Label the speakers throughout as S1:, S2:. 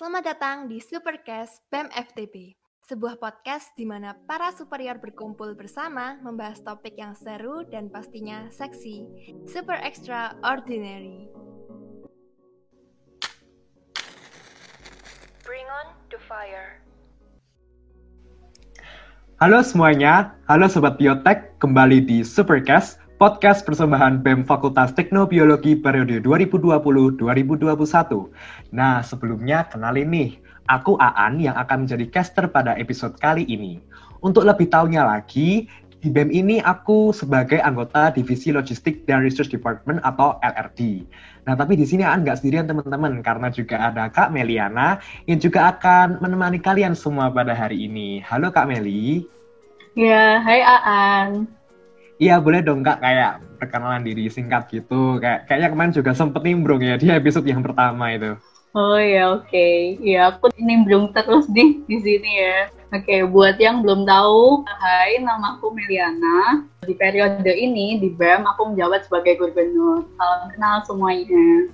S1: Selamat datang di Supercast BEM FTP, sebuah podcast di mana para superior berkumpul bersama membahas topik yang seru dan pastinya seksi, super extraordinary. Bring on the fire.
S2: Halo semuanya, halo Sobat Biotek, kembali di Supercast, podcast persembahan BEM Fakultas Teknobiologi periode 2020-2021. Nah, sebelumnya kenalin nih, aku Aan yang akan menjadi caster pada episode kali ini. Untuk lebih tahunya lagi, di BEM ini aku sebagai anggota Divisi Logistik dan Research Department atau LRD. Nah, tapi di sini Aan nggak sendirian teman-teman, karena juga ada Kak Meliana yang juga akan menemani kalian semua pada hari ini. Halo Kak Meli.
S3: Ya, hai Aan.
S2: Iya boleh dong kak kayak perkenalan diri singkat gitu. Kayak kayaknya kemarin juga sempet nimbrung ya di episode yang pertama itu.
S3: Oh ya oke, okay. ya aku nimbrung terus di di sini ya. Oke, okay, buat yang belum tahu, hai nama aku Meliana. Di periode ini di BEM aku menjabat sebagai gubernur. Salam kenal semuanya.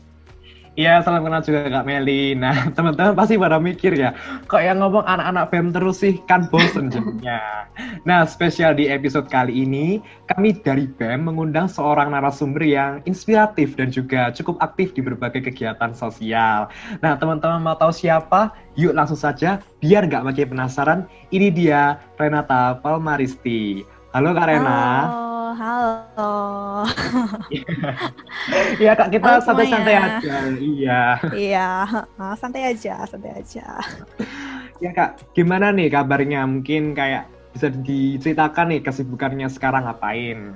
S2: Iya, salam kenal juga Kak Meli. Nah, teman-teman pasti pada mikir ya, kok yang ngomong anak-anak BEM terus sih, kan bosen jadinya. Nah, spesial di episode kali ini, kami dari BEM mengundang seorang narasumber yang inspiratif dan juga cukup aktif di berbagai kegiatan sosial. Nah, teman-teman mau tahu siapa? Yuk langsung saja, biar nggak makin penasaran, ini dia Renata Palmaristi. Halo Kak Rena.
S4: Halo halo.
S2: Iya kak kita santai-santai aja. Iya.
S4: Iya, santai aja, santai aja.
S2: Ya kak, gimana nih kabarnya? Mungkin kayak bisa diceritakan nih kesibukannya sekarang ngapain?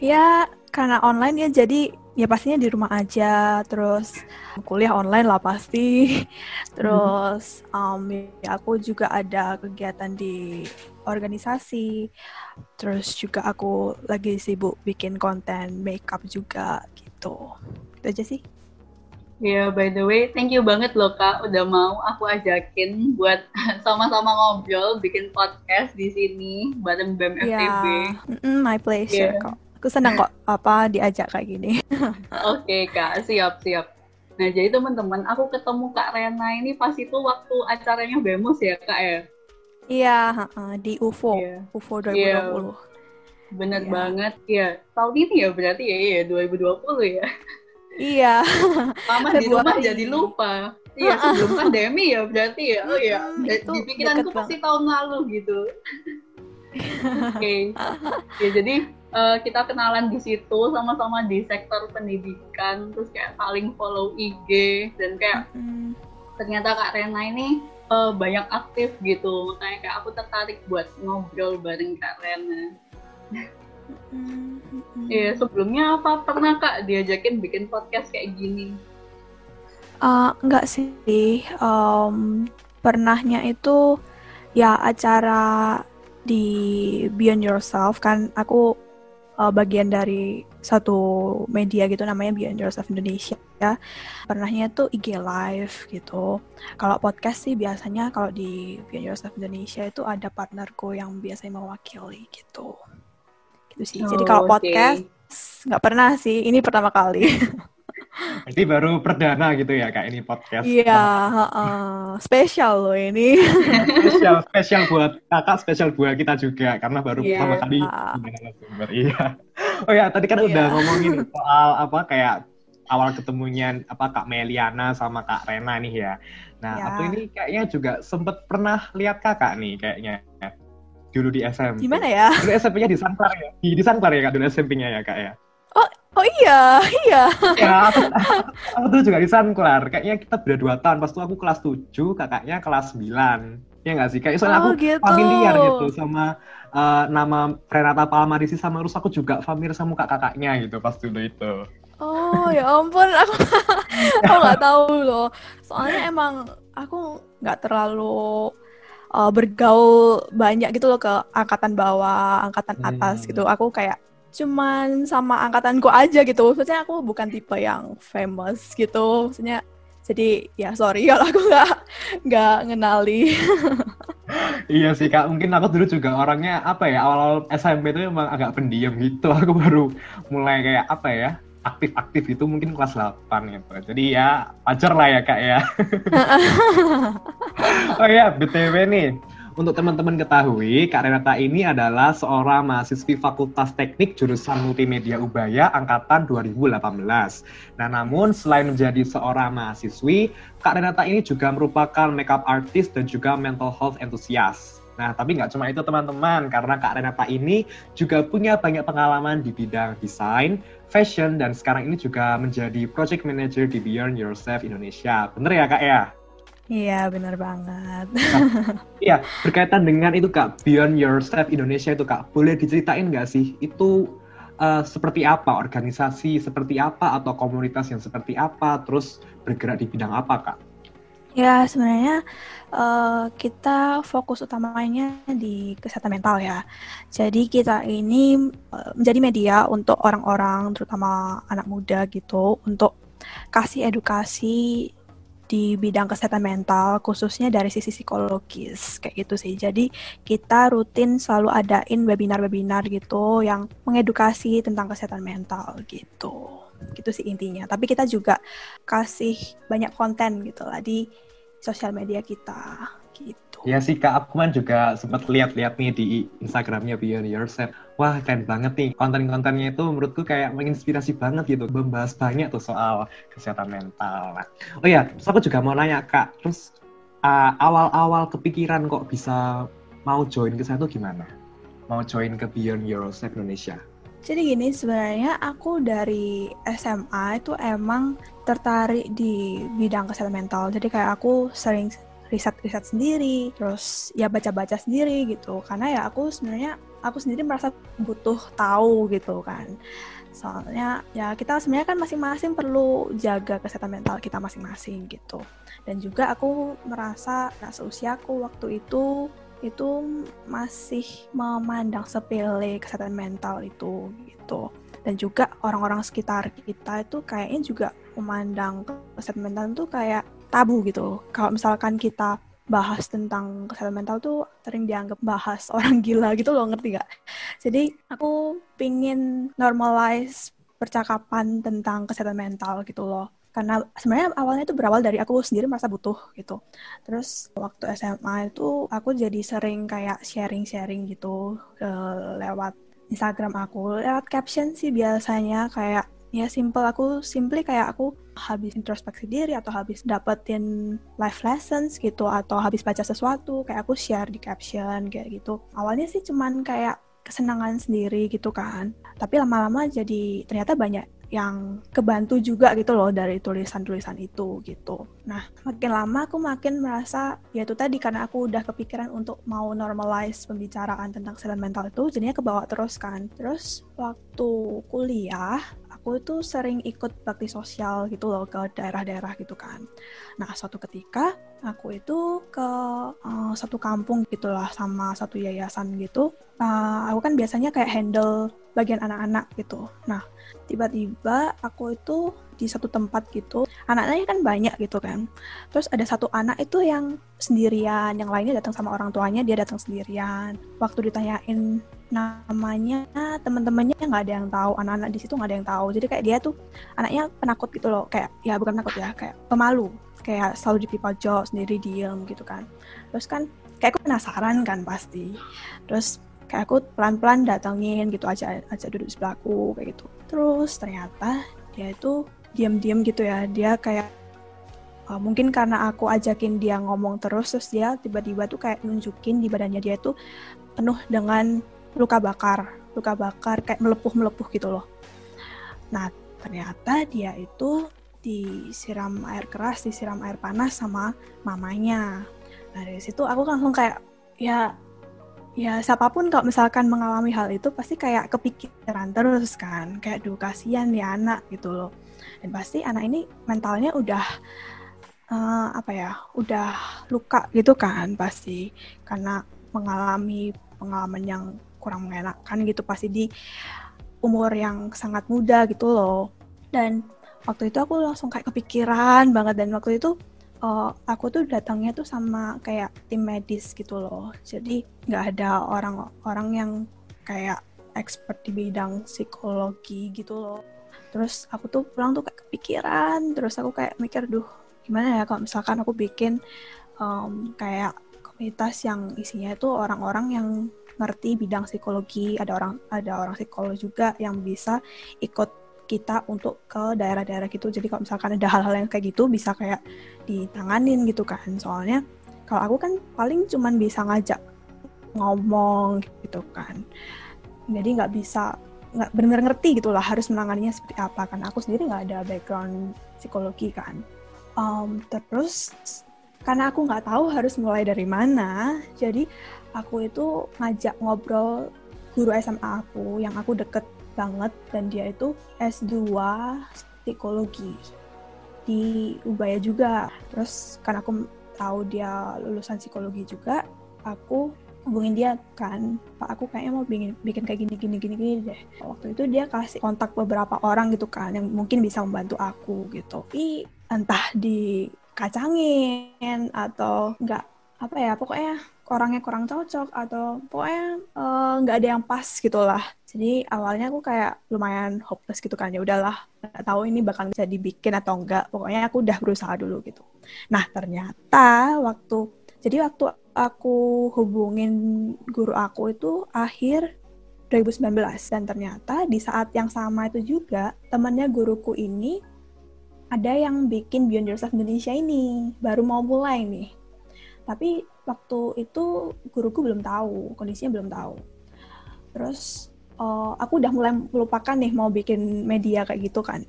S4: Ya karena online ya jadi ya pastinya di rumah aja terus kuliah online lah pasti terus um, ya aku juga ada kegiatan di organisasi terus juga aku lagi sibuk bikin konten makeup juga gitu itu aja sih
S3: Ya, yeah, by the way, thank you banget loh Kak udah mau aku ajakin buat sama-sama ngobrol, bikin podcast di sini bareng BEM FTB.
S4: Yeah. Mm -mm, my pleasure yeah. kok. Aku senang kok apa diajak kayak gini.
S3: Oke okay, Kak, siap siap. Nah jadi teman-teman, aku ketemu Kak Rena ini pas itu waktu acaranya Bemos ya Kak ya?
S4: Iya, uh, di UFO, yeah. UFO 2020. Yeah.
S3: Bener yeah. banget, ya. Tahun ini ya berarti ya, ya 2020 ya.
S4: Iya.
S3: Mama di rumah jadi lupa. Iya, sebelum pandemi ya berarti ya. Oh iya, di pikiranku pasti tahun lalu gitu. Oke. okay. Ya jadi uh, kita kenalan di situ sama-sama di sektor pendidikan terus kayak saling follow IG dan kayak mm-hmm. ternyata Kak Rena ini uh, banyak aktif gitu makanya kayak aku tertarik buat ngobrol bareng Kak Rena. mm-hmm. Ya sebelumnya apa pernah Kak diajakin bikin podcast kayak gini?
S4: Uh, enggak sih, um, pernahnya itu ya acara di Beyond Yourself kan aku uh, bagian dari satu media gitu namanya Beyond Yourself Indonesia ya. Pernahnya tuh IG Live gitu. Kalau podcast sih biasanya kalau di Beyond Yourself Indonesia itu ada partnerku yang biasanya mewakili gitu. Gitu sih. Oh, Jadi kalau podcast nggak pernah sih, ini pertama kali.
S2: Jadi baru perdana gitu ya kak ini podcast.
S4: Iya, uh, spesial loh ini.
S2: spesial, spesial buat kakak, spesial buat kita juga karena baru yeah. pertama kali sumber. Iya. Oh ya, tadi kan yeah. udah ngomongin soal apa kayak awal ketemunya apa Kak Meliana sama Kak Rena nih ya. Nah, yeah. aku ini kayaknya juga sempet pernah lihat kakak nih kayaknya dulu di SMP.
S4: Gimana ya?
S2: Dulu SMP-nya di Sanklar ya? Di, di Sanklar ya kak dulu SMP-nya ya kak ya?
S4: Oh, oh iya, iya.
S2: Ya, aku, aku tuh juga di Sanklar. Kayaknya kita beda dua tahun. Pas itu aku kelas 7, kakaknya kelas 9. Ya nggak sih? Kayak soalnya oh, aku gitu. familiar gitu sama uh, nama Renata Palmarisi sama Rus aku juga familiar sama kakak-kakaknya gitu pas dulu itu.
S4: Oh ya ampun, aku aku nggak tahu loh. Soalnya emang aku nggak terlalu uh, bergaul banyak gitu loh ke angkatan bawah, angkatan atas hmm. gitu. Aku kayak cuman sama angkatanku aja gitu. Maksudnya aku bukan tipe yang famous gitu. Maksudnya jadi ya sorry kalau aku nggak nggak ngenali.
S2: iya sih kak, mungkin aku dulu juga orangnya apa ya awal-awal SMP itu emang agak pendiam gitu. Aku baru mulai kayak apa ya aktif-aktif itu mungkin kelas 8 gitu. Jadi ya wajar lah ya kak ya. oh ya BTW nih, untuk teman-teman ketahui, Kak Renata ini adalah seorang mahasiswi Fakultas Teknik jurusan Multimedia Ubaya angkatan 2018. Nah, namun selain menjadi seorang mahasiswi, Kak Renata ini juga merupakan makeup artist dan juga mental health enthusiast. Nah, tapi nggak cuma itu teman-teman, karena Kak Renata ini juga punya banyak pengalaman di bidang desain, fashion, dan sekarang ini juga menjadi project manager di Beyond Yourself Indonesia. Bener ya Kak ya?
S4: Iya, benar banget.
S2: Nah, iya, berkaitan dengan itu Kak, Beyond Yourself Indonesia itu Kak, boleh diceritain nggak sih itu uh, seperti apa, organisasi seperti apa, atau komunitas yang seperti apa, terus bergerak di bidang apa Kak?
S4: Ya, sebenarnya uh, kita fokus utamanya di kesehatan mental ya. Jadi kita ini uh, menjadi media untuk orang-orang, terutama anak muda gitu, untuk kasih edukasi di bidang kesehatan mental khususnya dari sisi psikologis kayak gitu sih. Jadi kita rutin selalu adain webinar-webinar gitu yang mengedukasi tentang kesehatan mental gitu. Gitu sih intinya. Tapi kita juga kasih banyak konten gitu lah di sosial media kita gitu.
S2: Ya sih Kak, aku kan juga sempat lihat-lihat nih di Instagramnya Beyond Yourself. Wah keren banget nih, konten-kontennya itu menurutku kayak menginspirasi banget gitu. Membahas banyak tuh soal kesehatan mental. Oh ya, terus aku juga mau nanya Kak, terus uh, awal-awal kepikiran kok bisa mau join ke sana gimana? Mau join ke Beyond Yourself Indonesia?
S4: Jadi gini, sebenarnya aku dari SMA itu emang tertarik di bidang kesehatan mental. Jadi kayak aku sering riset-riset sendiri, terus ya baca-baca sendiri gitu. Karena ya aku sebenarnya aku sendiri merasa butuh tahu gitu kan. Soalnya ya kita sebenarnya kan masing-masing perlu jaga kesehatan mental kita masing-masing gitu. Dan juga aku merasa nah seusiaku waktu itu itu masih memandang sepele kesehatan mental itu gitu dan juga orang-orang sekitar kita itu kayaknya juga memandang kesehatan mental itu kayak tabu gitu. Kalau misalkan kita bahas tentang kesehatan mental tuh sering dianggap bahas orang gila gitu loh, ngerti gak? Jadi aku pingin normalize percakapan tentang kesehatan mental gitu loh. Karena sebenarnya awalnya itu berawal dari aku sendiri merasa butuh gitu. Terus waktu SMA itu aku jadi sering kayak sharing-sharing gitu uh, lewat Instagram aku. Lewat caption sih biasanya kayak ya simple aku simply kayak aku habis introspeksi diri atau habis dapetin life lessons gitu atau habis baca sesuatu kayak aku share di caption kayak gitu awalnya sih cuman kayak kesenangan sendiri gitu kan tapi lama-lama jadi ternyata banyak yang kebantu juga gitu loh dari tulisan-tulisan itu gitu. Nah, makin lama aku makin merasa ya itu tadi karena aku udah kepikiran untuk mau normalize pembicaraan tentang kesehatan mental itu jadinya kebawa terus kan. Terus waktu kuliah aku itu sering ikut bakti sosial gitu loh ke daerah-daerah gitu kan. Nah suatu ketika aku itu ke uh, satu kampung gitulah sama satu yayasan gitu. Uh, aku kan biasanya kayak handle bagian anak-anak gitu. Nah tiba-tiba aku itu di satu tempat gitu. Anaknya kan banyak gitu kan. Terus ada satu anak itu yang sendirian yang lainnya datang sama orang tuanya dia datang sendirian. Waktu ditanyain namanya teman-temannya nggak ada yang tahu anak-anak di situ nggak ada yang tahu. Jadi kayak dia tuh anaknya penakut gitu loh kayak ya bukan penakut ya kayak pemalu. Kayak selalu di pojok sendiri diem gitu kan. Terus kan kayak aku penasaran kan pasti. Terus kayak aku pelan-pelan datengin gitu aja aja duduk di sebelahku kayak gitu. Terus ternyata dia itu diam-diam gitu ya dia kayak uh, mungkin karena aku ajakin dia ngomong terus terus dia tiba-tiba tuh kayak nunjukin di badannya dia tuh penuh dengan luka bakar, luka bakar kayak melepuh-melepuh gitu loh. Nah, ternyata dia itu disiram air keras, disiram air panas sama mamanya. Nah, dari situ aku langsung kayak ya ya siapa pun kalau misalkan mengalami hal itu pasti kayak kepikiran terus kan, kayak duh kasihan ya anak gitu loh. Dan pasti anak ini mentalnya udah uh, apa ya, udah luka gitu kan pasti. Karena mengalami pengalaman yang kurang mengenakan gitu pasti di umur yang sangat muda gitu loh. Dan waktu itu aku langsung kayak kepikiran banget dan waktu itu uh, aku tuh datangnya tuh sama kayak tim medis gitu loh. Jadi nggak ada orang-orang yang kayak expert di bidang psikologi gitu loh. Terus aku tuh pulang tuh kayak kepikiran terus aku kayak mikir duh gimana ya kalau misalkan aku bikin um, kayak komunitas yang isinya itu orang-orang yang ngerti bidang psikologi ada orang ada orang psikolog juga yang bisa ikut kita untuk ke daerah-daerah gitu. Jadi kalau misalkan ada hal-hal yang kayak gitu bisa kayak ditanganin gitu kan. Soalnya kalau aku kan paling cuman bisa ngajak ngomong gitu kan. Jadi nggak bisa nggak benar-benar ngerti gitulah harus menanganinya seperti apa kan. Aku sendiri nggak ada background psikologi kan. Um, terus karena aku nggak tahu harus mulai dari mana jadi aku itu ngajak ngobrol guru SMA aku yang aku deket banget dan dia itu S2 psikologi di Ubaya juga. Terus karena aku tahu dia lulusan psikologi juga aku hubungin dia kan pak aku kayaknya mau bikin bikin kayak gini gini gini gini deh. Waktu itu dia kasih kontak beberapa orang gitu kan yang mungkin bisa membantu aku gitu. Tapi entah dikacangin atau enggak apa ya pokoknya orangnya kurang cocok atau pokoknya eh, nggak uh, ada yang pas gitulah jadi awalnya aku kayak lumayan hopeless gitu kan. Ya udahlah nggak tahu ini bakal bisa dibikin atau enggak pokoknya aku udah berusaha dulu gitu. Nah ternyata waktu jadi waktu aku hubungin guru aku itu akhir 2019 dan ternyata di saat yang sama itu juga temannya guruku ini ada yang bikin Beyond Yourself Indonesia ini. Baru mau mulai nih. Tapi waktu itu guruku belum tahu kondisinya belum tahu. Terus uh, aku udah mulai melupakan nih mau bikin media kayak gitu kan.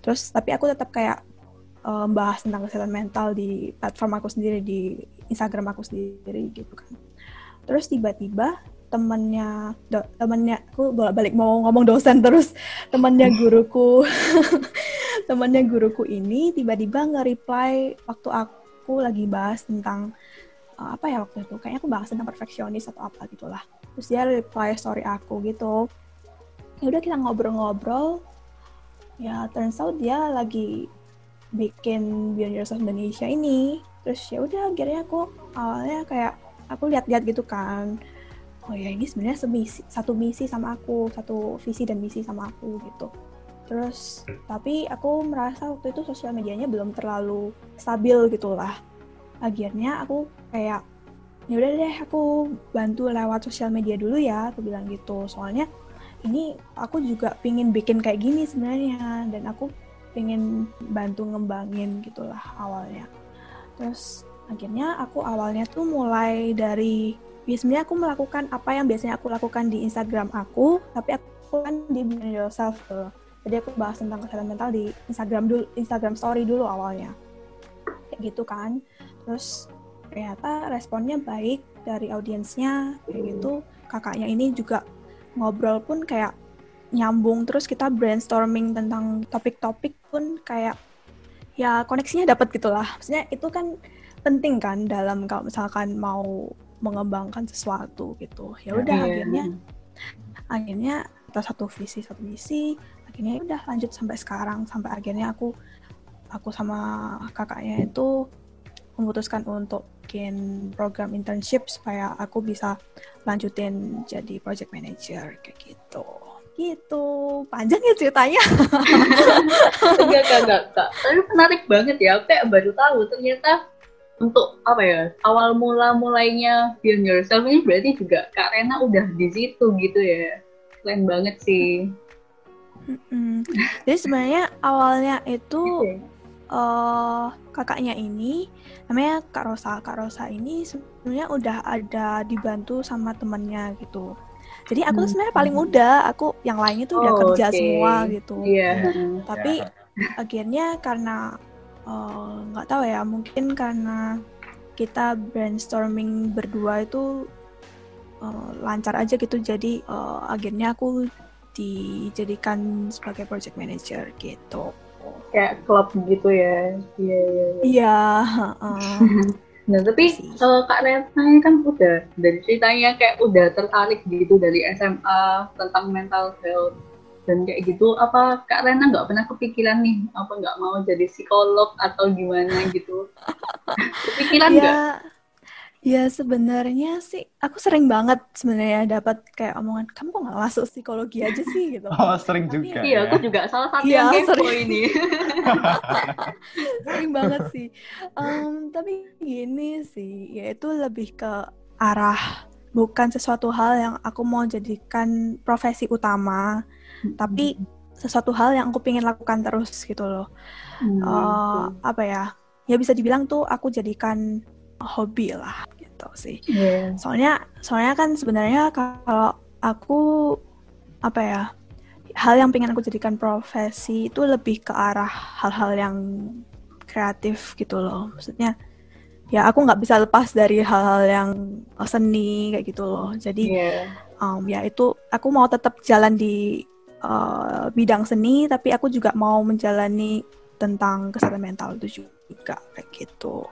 S4: Terus tapi aku tetap kayak uh, bahas tentang kesehatan mental di platform aku sendiri di Instagram aku sendiri gitu kan. Terus tiba-tiba temannya do, temannya aku bolak balik mau ngomong dosen terus. Temannya guruku temannya guruku ini tiba-tiba nge-reply waktu aku lagi bahas tentang uh, apa ya waktu itu? Kayaknya aku bahas tentang perfeksionis atau apa gitulah terus dia reply story aku gitu. Ya udah kita ngobrol-ngobrol. Ya turns out dia lagi bikin Beyond Yourself Indonesia ini. Terus ya udah akhirnya aku awalnya kayak aku lihat-lihat gitu kan. Oh ya ini sebenarnya semisi satu misi sama aku satu visi dan misi sama aku gitu. Terus tapi aku merasa waktu itu sosial medianya belum terlalu stabil gitulah. Akhirnya aku kayak ya udah deh aku bantu lewat sosial media dulu ya aku bilang gitu. Soalnya ini aku juga pingin bikin kayak gini sebenarnya dan aku pengen bantu ngembangin gitulah awalnya. Terus akhirnya aku awalnya tuh mulai dari biasanya aku melakukan apa yang biasanya aku lakukan di Instagram aku tapi aku kan di Beyond Yourself tuh. Jadi aku bahas tentang kesehatan mental di Instagram dulu Instagram Story dulu awalnya. Kayak gitu kan. Terus ternyata responnya baik dari audiensnya kayak gitu. Kakaknya ini juga ngobrol pun kayak nyambung terus kita brainstorming tentang topik-topik pun kayak ya koneksinya dapat gitulah maksudnya itu kan penting kan dalam kalau misalkan mau mengembangkan sesuatu gitu. Ya udah yeah. akhirnya akhirnya kita satu visi satu misi akhirnya ya udah lanjut sampai sekarang. Sampai akhirnya aku aku sama kakaknya itu memutuskan untuk bikin program internship supaya aku bisa lanjutin jadi project manager kayak gitu. Gitu. Panjang ya ceritanya.
S3: Enggak enggak enggak tapi menarik banget ya. Aku kayak baru tahu ternyata untuk apa ya awal mula mulainya Beyond Yourself ini berarti juga Kak Rena udah di situ gitu ya. Keren banget sih.
S4: Mm jadi sebenarnya awalnya itu uh, kakaknya ini namanya Kak Rosa Kak Rosa ini sebenarnya udah ada dibantu sama temennya gitu jadi aku tuh hmm. sebenarnya paling muda aku yang lainnya tuh udah oh, kerja okay. semua gitu
S3: yeah.
S4: tapi akhirnya karena eh, nggak uh, tahu ya mungkin karena kita brainstorming berdua itu uh, lancar aja gitu jadi uh, akhirnya aku dijadikan sebagai project manager gitu
S3: kayak klub gitu ya.
S4: Iya iya iya. Uh,
S3: Nah, tapi uh, Kak Retna kan udah dari ceritanya kayak udah tertarik gitu dari SMA tentang mental health dan kayak gitu apa Kak Rena nggak pernah kepikiran nih apa nggak mau jadi psikolog atau gimana gitu? Kepikiran
S4: nggak? Ya, Ya sebenarnya sih aku sering banget sebenarnya dapat kayak omongan kamu kok nggak masuk psikologi aja sih gitu.
S2: Oh sering
S4: Tapi
S2: juga.
S3: Iya,
S2: ya.
S3: aku juga salah satu
S4: Iya,
S3: yang
S4: sering.
S3: ini.
S4: sering banget sih. Em, tapi gini sih, yaitu lebih ke arah bukan sesuatu hal yang aku mau jadikan profesi utama, tapi sesuatu hal yang aku pengen lakukan terus gitu loh.
S3: Hmm,
S4: Eh, apa ya? Ya bisa dibilang tuh aku jadikan hobi lah gitu sih.
S3: Iya.
S4: Soalnya soalnya kan sebenarnya kalau aku apa ya? Hal yang pengen aku jadikan profesi itu lebih ke arah hal-hal yang kreatif gitu loh. Maksudnya ya aku nggak bisa lepas dari hal-hal yang seni kayak gitu loh. Jadi
S3: Iya.
S4: um, ya itu aku mau tetap jalan di uh, bidang seni tapi aku juga mau menjalani tentang kesehatan mental itu juga kayak gitu.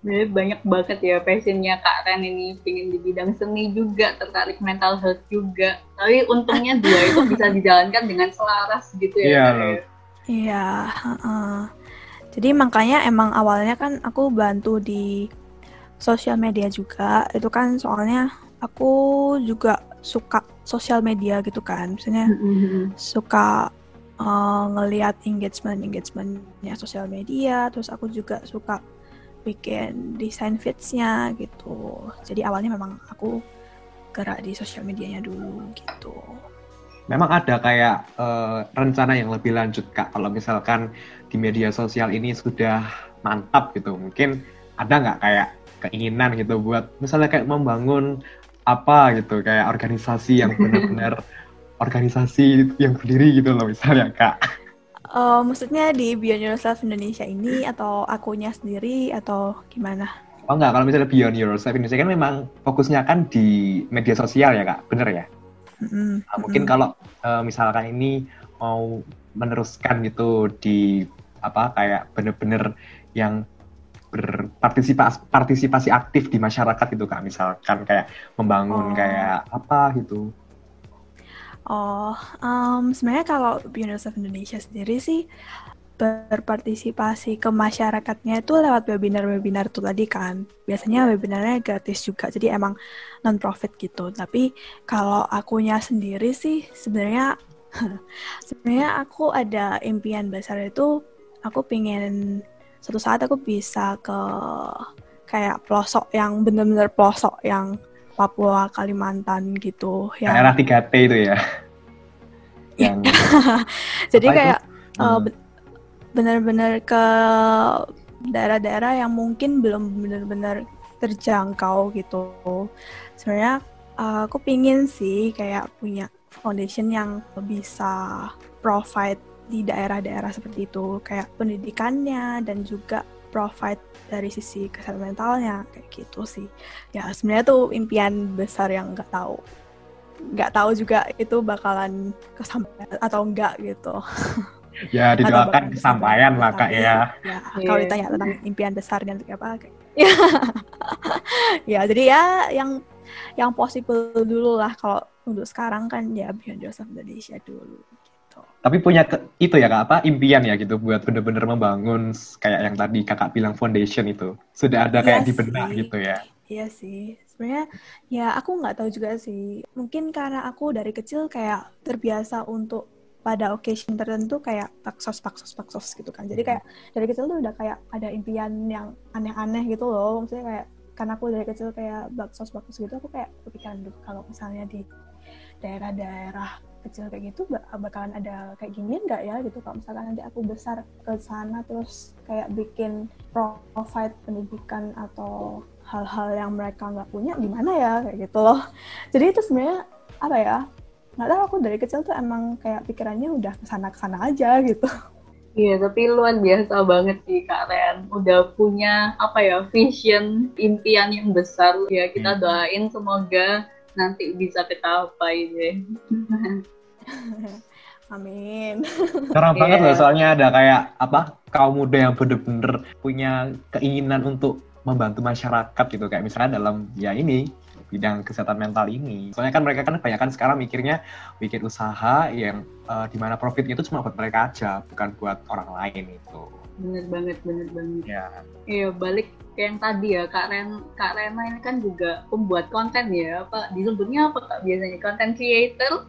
S3: Jadi banyak banget ya passionnya Kak Ren ini pingin di bidang seni juga, tertarik mental health juga. Tapi untungnya dua itu bisa dijalankan dengan selaras gitu ya.
S2: Iya,
S3: ya.
S4: Iya, heeh. Jadi makanya emang awalnya kan aku bantu di sosial media juga. Itu kan soalnya aku juga suka sosial media gitu kan. Misalnya
S3: Mm-mm.
S4: suka uh, ngelihat engagement engagementnya sosial media. Terus aku juga suka bikin desain feeds-nya gitu. Jadi awalnya memang aku gerak di sosial medianya dulu gitu.
S2: Memang ada kayak eh, rencana yang lebih lanjut kak. Kalau misalkan di media sosial ini sudah mantap gitu, mungkin ada nggak kayak keinginan gitu buat misalnya kayak membangun apa gitu kayak organisasi yang benar-benar organisasi yang berdiri gitu loh misalnya kak.
S4: Eh, maksudnya di Beyond Yourself Indonesia ini atau akunya sendiri atau gimana?
S2: Oh enggak, kalau misalnya Beyond Yourself Indonesia kan memang fokusnya kan di media sosial ya kak, bener ya?
S4: Mm-mm,
S2: Nah, mungkin
S4: mm-mm.
S2: kalau eh, misalkan ini mau meneruskan gitu di apa kayak bener-bener yang berpartisipasi partisipasi aktif di masyarakat gitu kak, misalkan kayak membangun
S4: Oh.
S2: kayak apa gitu.
S4: Oh, em, sebenarnya kalau Yourself Indonesia sendiri sih berpartisipasi ke masyarakatnya itu lewat webinar-webinar tuh tadi kan. Biasanya webinarnya gratis juga, jadi emang non-profit gitu. Tapi kalau akunya sendiri sih sebenarnya sebenarnya aku ada impian besar itu aku pengen suatu saat aku bisa ke kayak pelosok yang bener-bener pelosok yang Papua, Kalimantan gitu. Yang
S2: Daerah 3T itu ya. yang
S4: Jadi
S2: itu?
S4: kayak uh, be- benar-benar ke daerah-daerah yang mungkin belum benar-benar terjangkau gitu. Sebenarnya uh, aku pingin sih kayak punya foundation yang bisa provide di daerah-daerah seperti itu, kayak pendidikannya dan juga provide dari sisi kesehatan mentalnya kayak gitu sih. Ya sebenarnya tuh impian besar yang nggak tahu nggak tahu juga itu bakalan kesampaian atau enggak gitu.
S2: ya didoakan kesampaian lah kak ya.
S4: Ya,
S3: Iya.
S4: kalau ditanya tentang impian besarnya untuk apa kayak ya, jadi ya yang yang possible dulu lah kalau untuk sekarang kan ya Beyond Yourself Indonesia dulu gitu.
S2: Tapi punya ke- itu ya kak apa impian ya gitu buat bener-bener membangun kayak yang tadi kakak bilang foundation itu sudah ada kayak
S4: Iya
S2: di benak
S4: sih.
S2: gitu ya.
S4: Iya sih, sebenarnya ya aku nggak tahu juga sih. Mungkin karena aku dari kecil kayak terbiasa untuk pada occasion tertentu kayak taksos taksos taksos gitu kan. Jadi kayak dari kecil tuh udah kayak ada impian yang aneh-aneh gitu loh. Maksudnya kayak karena aku dari kecil kayak baksos baksos gitu, aku kayak kepikiran dulu kalau misalnya di daerah-daerah kecil kayak gitu bak- bakalan ada kayak ginian nggak ya gitu kalau misalkan nanti aku besar ke sana terus kayak bikin provide pendidikan atau hal-hal yang mereka nggak punya gimana ya kayak gitu loh jadi itu sebenarnya apa ya nggak tahu aku dari kecil tuh emang kayak pikirannya udah ke sana ke sana aja gitu
S3: Iya, tapi luar biasa banget sih Kak Ren. Udah punya apa ya vision, impian yang besar. Ya kita
S2: Hmm.
S3: doain semoga nanti bisa kecapai deh.
S4: amin
S2: Jarang banget
S3: Iya.
S2: loh soalnya ada kayak apa kaum muda yang bener-bener punya keinginan untuk membantu masyarakat gitu kayak misalnya dalam ya ini bidang kesehatan mental ini. Soalnya kan mereka kan banyak kan sekarang mikirnya bikin usaha yang eh, di mana profitnya itu cuma buat mereka aja, bukan buat orang lain itu.
S3: Bener banget bener banget
S2: Ya.
S3: iya balik ke yang tadi ya kak Ren kak Rena ini kan juga pembuat konten ya apa disebutnya apa kak biasanya content creator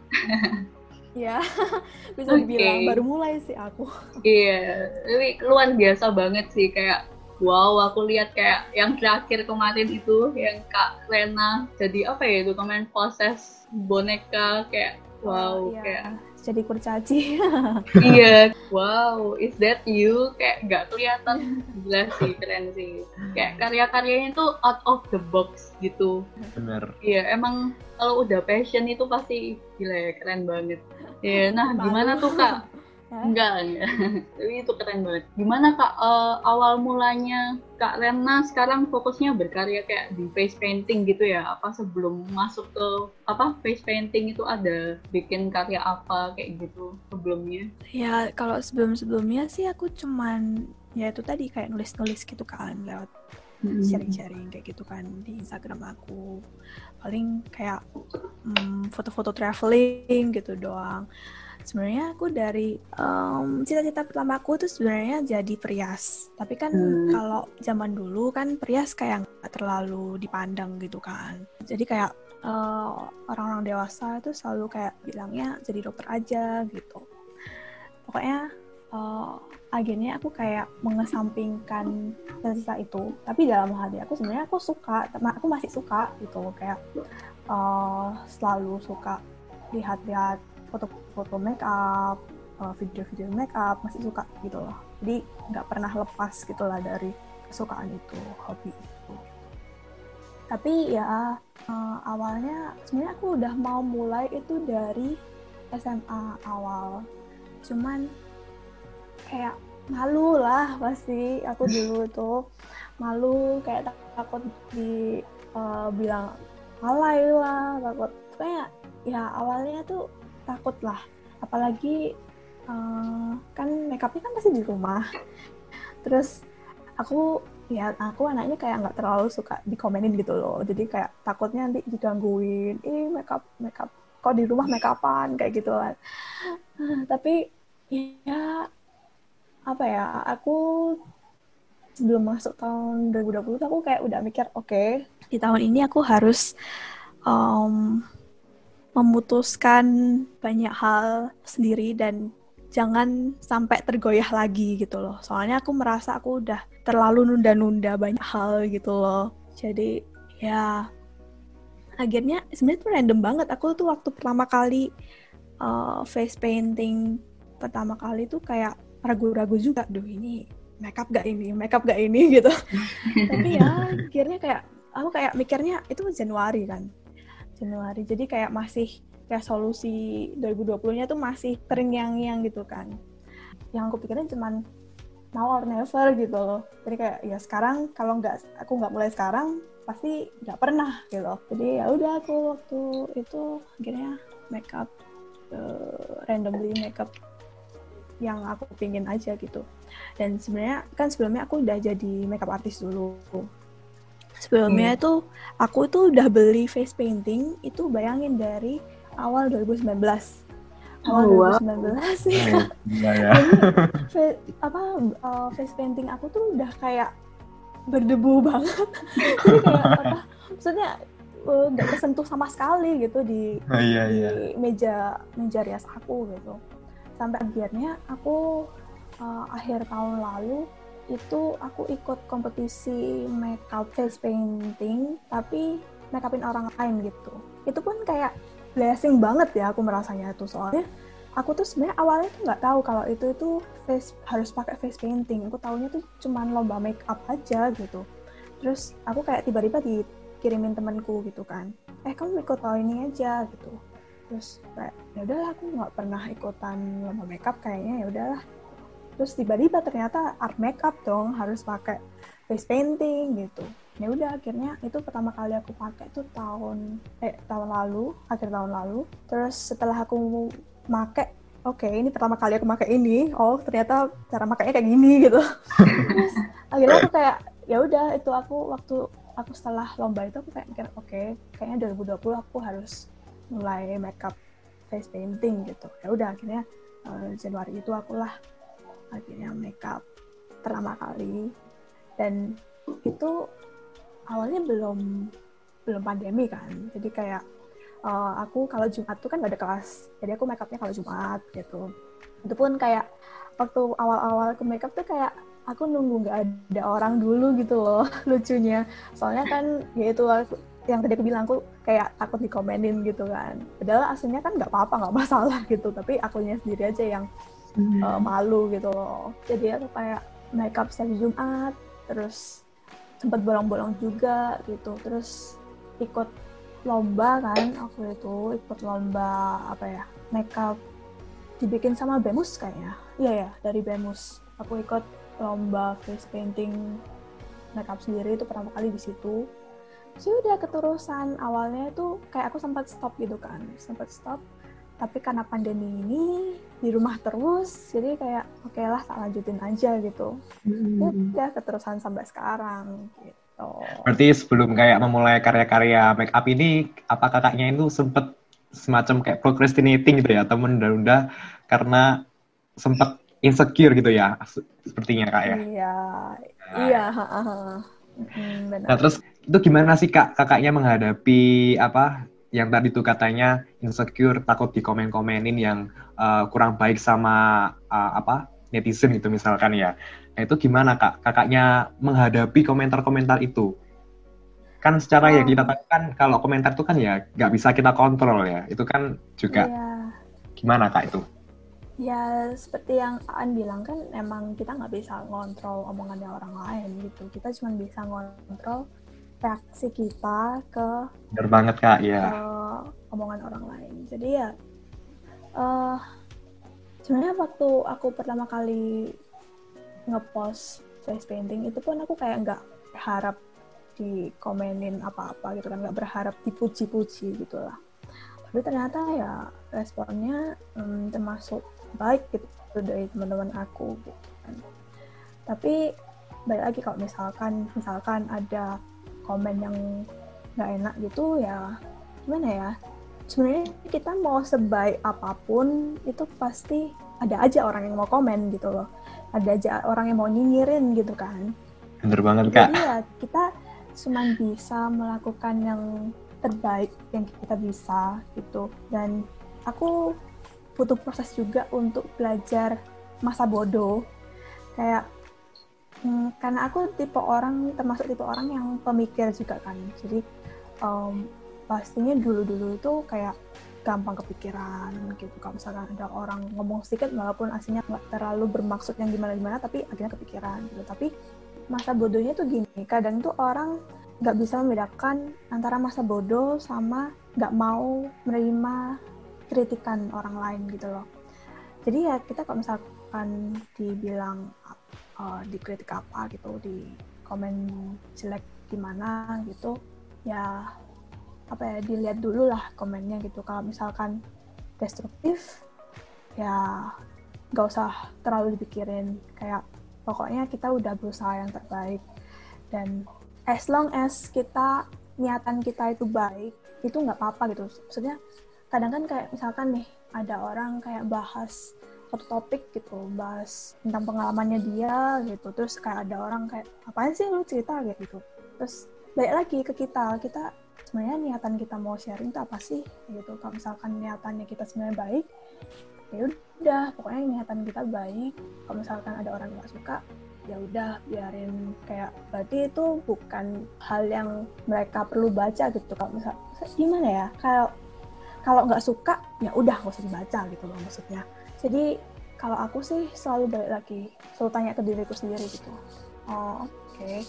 S4: Ya, bisa
S3: Oke.
S4: dibilang baru mulai sih aku.
S3: iya tapi luar biasa banget sih kayak wow aku lihat kayak yang terakhir kemarin itu yang kak Rena jadi apa ya itu kemarin proses boneka kayak wow
S4: Iya,
S3: kayak
S4: jadi kurcaci.
S3: iya. Wow is that you? Kayak nggak kelihatan. Gila sih keren sih. Kayak karya-karyanya tuh out of the box gitu.
S2: Bener.
S3: iya emang kalau udah passion itu pasti gila ya keren banget. Iya nah gimana tuh kak
S4: Hah?
S3: enggak enggak tapi itu keren banget gimana kak eh, awal mulanya kak Rena sekarang fokusnya berkarya kayak di face painting gitu ya apa sebelum masuk ke apa face painting itu ada bikin karya apa kayak gitu sebelumnya
S4: Ya, kalau sebelum-sebelumnya sih aku cuman ya itu tadi kayak nulis-nulis gitu kan lewat sharing-sharing kayak gitu kan di Instagram aku. Paling kayak mm, foto-foto traveling gitu doang. Sebenarnya aku dari em, cita-cita pertama aku tuh sebenarnya jadi perias. Tapi kan
S3: Hmm.
S4: kalau zaman dulu kan perias kayak nggak terlalu dipandang gitu kan. Jadi kayak eh, orang-orang dewasa itu selalu kayak bilangnya jadi dokter aja gitu. Pokoknya eh, akhirnya aku kayak mengesampingkan cita-cita itu tapi dalam hati aku sebenarnya aku suka aku masih suka gitu kayak eh, selalu suka lihat-lihat foto-foto make up eh, video-video make up masih suka gitu loh. Jadi nggak pernah lepas gitu lah dari kesukaan itu hobi itu. Tapi ya eh, awalnya sebenarnya aku udah mau mulai itu dari SMA awal. Cuman kayak malu lah pasti aku dulu tuh. Malu kayak tak- takut di eh, bilang alay lah takut. Kayak ya awalnya tuh takut lah apalagi eh, kan makeupnya kan pasti di rumah. Terus aku ya aku anaknya kayak nggak terlalu suka dikomenin gitu loh. Jadi kayak takutnya nanti digangguin. Ih makeup makeup kok di rumah make upan? Kayak gitu kan. Tapi ya apa ya aku sebelum masuk tahun 2020 tuh aku kayak udah mikir oke di tahun ini aku harus em, memutuskan banyak hal sendiri dan jangan sampai tergoyah lagi gitu loh. Soalnya aku merasa aku udah terlalu nunda-nunda banyak hal gitu loh. Jadi ya akhirnya sebenarnya tuh random banget. Aku tuh waktu pertama kali uh, face painting pertama kali tuh kayak ragu-ragu juga duh ini makeup gak ini makeup gak ini gitu. Tapi ya akhirnya kayak aku kayak mikirnya itu Januari kan Januari. Jadi kayak masih resolusi 2020-nya tuh masih terngiang-ngiang gitu kan. Yang aku pikirin cuman now or never gitu loh. Jadi kayak ya sekarang kalau nggak aku nggak mulai sekarang pasti nggak pernah gitu. Jadi ya udah aku waktu itu akhirnya makeup eh, randomly makeup yang aku pingin aja gitu. Dan sebenarnya kan sebelumnya aku udah jadi makeup artist dulu sebelumnya itu aku tuh udah beli face painting itu bayangin dari awal 2019 awal
S3: Oh, wow.
S4: 2019 ya
S2: Oh, gila ya.
S4: fa- apa uh, face painting aku tuh udah kayak berdebu banget jadi kayak apa maksudnya uh, nggak kesentuh sama sekali gitu di
S2: Oh, iya
S4: di
S2: iya.
S4: meja meja rias aku gitu sampai akhirnya aku uh, akhir tahun lalu itu aku ikut kompetisi makeup face painting tapi makeupin orang lain gitu. Itu pun kayak blessing banget ya aku merasanya itu soalnya aku tuh sebenarnya awalnya tuh nggak tahu kalau itu itu face harus pakai face painting. Aku taunya tuh cuman lomba make up aja gitu. Terus aku kayak tiba-tiba dikirimin temanku gitu kan. Eh kamu ikut tahun ini aja gitu. Terus kayak ya udahlah aku nggak pernah ikutan lomba makeup kayaknya ya udahlah terus tiba-tiba ternyata art makeup dong harus pakai face painting gitu. Ya udah akhirnya itu pertama kali aku pakai tuh tahun eh tahun lalu akhir tahun lalu. Terus setelah aku make oke ini pertama kali aku pakai ini oh ternyata cara makainya kayak gini gitu. Terus akhirnya aku kayak ya udah itu aku waktu aku setelah lomba itu aku kayak mikir oke kayaknya 2020 aku harus mulai makeup face painting gitu. Ya udah akhirnya eh, Januari itu akulah akhirnya makeup pertama kali. Dan itu awalnya belum belum pandemi kan. Jadi kayak uh, aku kalau Jumat tuh kan gak ada kelas. Jadi aku makeupnya kalau Jumat gitu. Itu pun kayak waktu awal-awal ke makeup tuh kayak aku nunggu nggak ada orang dulu gitu loh lucunya. Soalnya kan ya itu yang tadi aku bilang aku kayak takut dikomenin gitu kan. Padahal aslinya kan nggak apa-apa nggak masalah gitu. Tapi akunya sendiri aja yang hmm. uh, malu gitu loh. Jadi aku kayak makeup setiap Jumat terus sempat bolong-bolong juga gitu. Terus ikut lomba kan aku itu ikut lomba apa ya makeup dibikin sama Bemus kayaknya. Iya ya dari Bemus. Aku ikut lomba face painting makeup sendiri itu pertama kali di situ. Sih udah keterusan. Awalnya itu kayak aku sempat stop gitu kan sempat stop tapi karena pandemi ini di rumah terus jadi kayak oke okay lah tak lanjutin aja gitu hmm. udah keterusan sampai sekarang gitu
S2: berarti sebelum kayak memulai karya-karya make up ini apa kakaknya itu sempet semacam kayak procrastinating gitu ya atau menunda-nunda karena sempat insecure gitu ya sepertinya kak ya
S4: iya nah. iya hmm, benar.
S2: nah terus itu gimana sih kak kakaknya menghadapi apa yang tadi tuh katanya insecure, takut dikomen-komenin yang uh, kurang baik sama uh, apa netizen gitu misalkan ya. Nah itu gimana kak? Kakaknya menghadapi komentar-komentar itu? Kan secara oh. ya kita kan kalau komentar itu kan ya nggak bisa kita kontrol ya. Itu kan juga yeah. gimana kak itu?
S4: Ya seperti yang Aan bilang kan emang kita nggak bisa ngontrol omongannya orang lain gitu. Kita cuma bisa ngontrol reaksi kita ke
S2: Benar banget kak ya
S4: uh, omongan orang lain. Jadi ya uh, sebenarnya waktu aku pertama kali ngepost face painting itu pun aku kayak nggak berharap dikomenin apa-apa gitu kan nggak berharap dipuji-puji gitu lah. Tapi ternyata ya responnya um, termasuk baik gitu dari teman-teman aku gitu kan. Tapi balik lagi kalau misalkan misalkan ada komen yang nggak enak gitu ya gimana ya? Sebenarnya kita mau sebaik apa pun itu pasti ada aja orang yang mau komen gitu loh. Ada aja orang yang mau nyinyirin gitu kan.
S2: Bener banget kak.
S4: Jadi ya kita cuma bisa melakukan yang terbaik yang kita bisa gitu. Dan aku butuh proses juga untuk belajar masa bodoh. Kayak Hmm, karena aku tipe orang termasuk tipe orang yang pemikir juga kan. Jadi um, pastinya dulu-dulu itu kayak gampang kepikiran gitu. Kalau misalkan ada orang ngomong sedikit walaupun aslinya nggak terlalu bermaksud yang gimana-gimana tapi akhirnya kepikiran gitu. Tapi masa bodohnya tuh gini, kadang tuh orang nggak bisa membedakan antara masa bodoh sama nggak mau menerima kritikan orang lain gitu loh. Jadi ya kita kalau misalkan dibilang uh, dikritik apa gitu di komen jelek gimana gitu ya apa ya dilihat dulu lah komennya gitu. Kalau misalkan destruktif ya nggak usah terlalu dipikirin. Kayak pokoknya kita udah berusaha yang terbaik. Dan as long as kita niatan kita itu baik itu nggak apa-apa gitu. Maksudnya kadang kan kayak misalkan nih ada orang kayak bahas satu topik gitu bahas tentang pengalamannya dia gitu. Terus kayak ada orang kayak apa sih lu cerita? gitu. Terus balik lagi ke kita kita sebenarnya niatan kita mau sharing itu apa sih gitu. Kalau misalkan niatannya kita sebenarnya baik ya udah pokoknya niatan kita baik. Kalau misalkan ada orang yang gak suka ya udah biarin. Kayak berarti itu bukan hal yang mereka perlu baca gitu. Kalau misal gimana ya? Kalau kalau nggak suka ya udah nggak usah dibaca gitu loh maksudnya jadi kalau aku sih selalu balik lagi selalu tanya ke diriku sendiri gitu. Oh oke. Okay.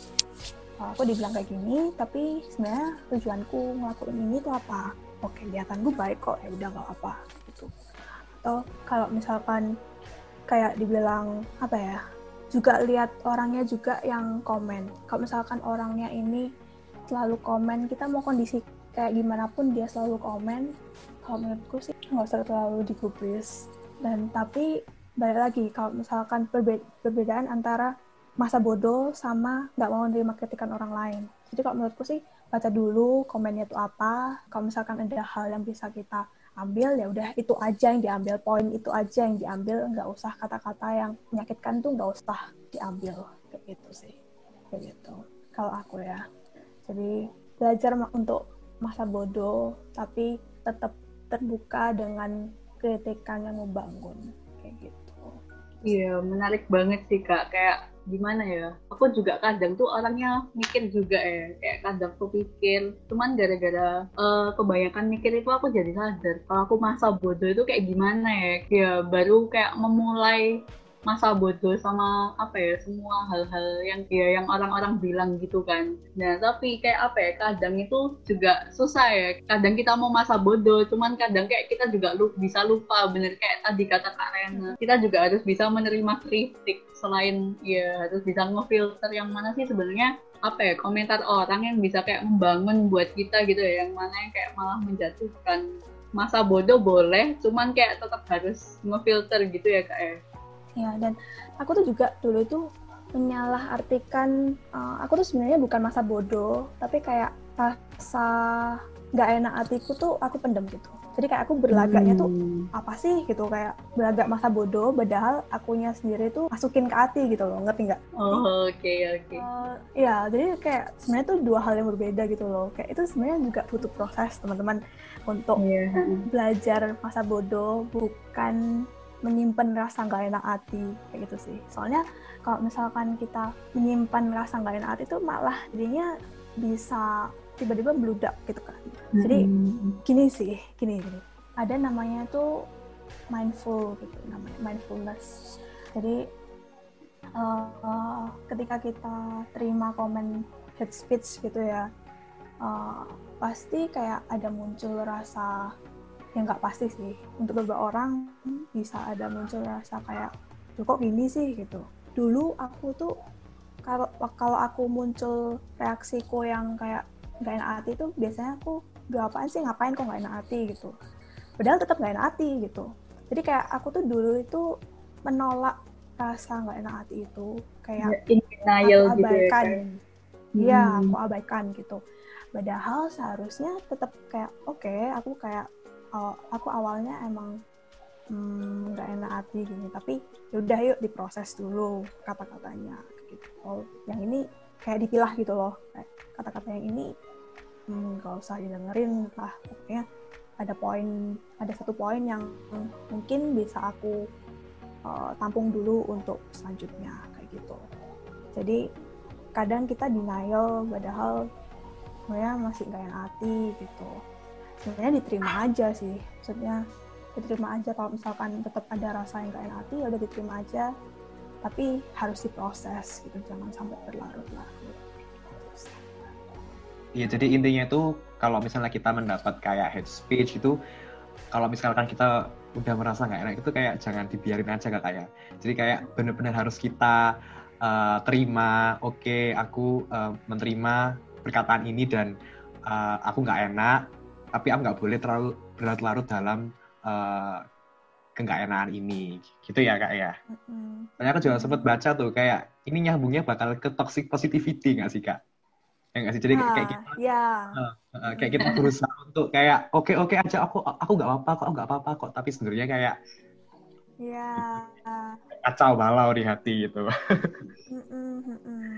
S4: oh, aku dibilang kayak gini tapi sebenarnya tujuanku ngelakuin ini tuh apa? Oke okay, liatan gue baik kok ya udah nggak apa gitu. Atau kalau misalkan kayak dibilang apa ya juga lihat orangnya juga yang komen. Kalau misalkan orangnya ini selalu komen kita mau kondisi kayak gimana pun dia selalu komen. Kalau menurutku sih nggak usah terlalu digubris dan tapi balik lagi kalau misalkan perbedaan antara masa bodoh sama nggak mau menerima kritikan orang lain. Jadi kalau menurutku sih baca dulu komennya itu apa. Kalau misalkan ada hal yang bisa kita ambil ya udah itu aja yang diambil. Poin itu aja yang diambil nggak usah kata-kata yang menyakitkan tuh nggak usah diambil. Kayak gitu sih. Kayak gitu. Kalau aku ya. Jadi belajar untuk masa bodoh tapi tetap terbuka dengan kritikan yang membangun kayak gitu.
S3: Iya menarik banget sih kak. Kayak gimana ya aku juga kadang tuh orangnya mikir juga ya kayak kadang tuh pikir cuman gara-gara uh, kebanyakan mikir itu aku jadi sadar kalau aku masa bodoh itu kayak gimana ya. Ya baru kayak memulai masa bodoh sama apa ya semua hal-hal yang ya yang orang-orang bilang gitu kan. Nah tapi kayak apa ya kadang itu juga susah ya. Kadang kita mau masa bodoh cuman kadang kayak kita juga lu, bisa lupa bener kayak tadi kata Kak Rena. Kita juga harus bisa menerima kritik selain ya harus bisa ngefilter yang mana sih sebenarnya apa ya komentar orang yang bisa kayak membangun buat kita gitu ya yang mana yang kayak malah menjatuhkan. Masa bodoh boleh cuman kayak tetap harus ngefilter gitu ya kak ya
S4: ya dan aku tuh juga dulu itu menyalahartikan uh, aku tuh sebenarnya bukan masa bodoh tapi kayak rasa nggak enak hatiku tuh aku pendem gitu jadi kayak aku berlagaknya tuh hmm. apa sih gitu kayak berlagak masa bodoh padahal akunya sendiri tuh masukin ke hati gitu loh ngerti nggak?
S3: Oh oke okay, oke. Okay.
S4: Uh, ya jadi kayak sebenarnya tuh dua hal yang berbeda gitu loh kayak itu sebenarnya juga butuh proses teman-teman untuk yeah. belajar masa bodoh bukan menyimpan rasa nggak enak hati kayak gitu sih. Soalnya kalau misalkan kita menyimpan rasa nggak enak hati itu malah jadinya bisa tiba-tiba meludak gitu kan. Jadi gini sih gini gini. Ada namanya tuh mindful gitu namanya mindfulness. Jadi uh, uh, ketika kita terima komen head speech gitu ya uh, pasti kayak ada muncul rasa yang nggak pasti sih. Untuk beberapa orang bisa ada muncul rasa kayak kok gini sih? gitu. Dulu aku tuh kalau kalau aku muncul reaksiku yang kayak nggak enak hati itu biasanya aku gak apaan sih? Ngapain kok nggak enak hati? gitu. Padahal tetap nggak enak hati gitu. Jadi kayak aku tuh dulu itu menolak rasa nggak enak hati itu. Kayak
S3: ya,
S4: aku abaikan gitu ya, hmm. aku abaikan gitu. Padahal seharusnya tetap kayak oke okay, aku kayak aku awalnya emang hmm, nggak hmm, enak hati gini tapi yaudah yuk diproses dulu kata-katanya gitu. Oh yang ini kayak dipilah gitu loh kata-kata yang ini hmm, nggak hmm, usah didengerin lah pokoknya ada poin ada satu poin yang mungkin bisa aku uh, tampung dulu untuk selanjutnya kayak gitu. Jadi kadang kita denial padahal sebenarnya masih nggak enak hati gitu sebenarnya diterima aja sih. Maksudnya diterima aja kalau misalkan tetap ada rasa yang gak enak hati ya udah diterima aja. Tapi harus diproses gitu jangan sampai berlarut-larut
S2: Iya, jadi intinya itu kalau misalnya kita mendapat kayak head speech itu, kalau misalkan kita udah merasa nggak enak itu kayak jangan dibiarin aja kak kayak. Jadi kayak benar-benar harus kita uh, terima, oke okay, aku uh, menerima perkataan ini dan uh, aku nggak enak, tapi aku nggak boleh terlalu berlarut-larut dalam uh, keenakan ini gitu ya kak ya mm-hmm. aku juga sempat baca tuh kayak ini nyambungnya bakal ke toxic positivity nggak sih kak ya nggak sih jadi nah, kayak kita
S4: yeah.
S2: uh, uh, kayak kita berusaha untuk kayak oke okay, oke okay aja aku aku nggak apa-apa kok nggak apa-apa kok tapi sebenarnya kayak
S4: ya yeah.
S2: kacau balau di hati gitu
S3: mm-hmm.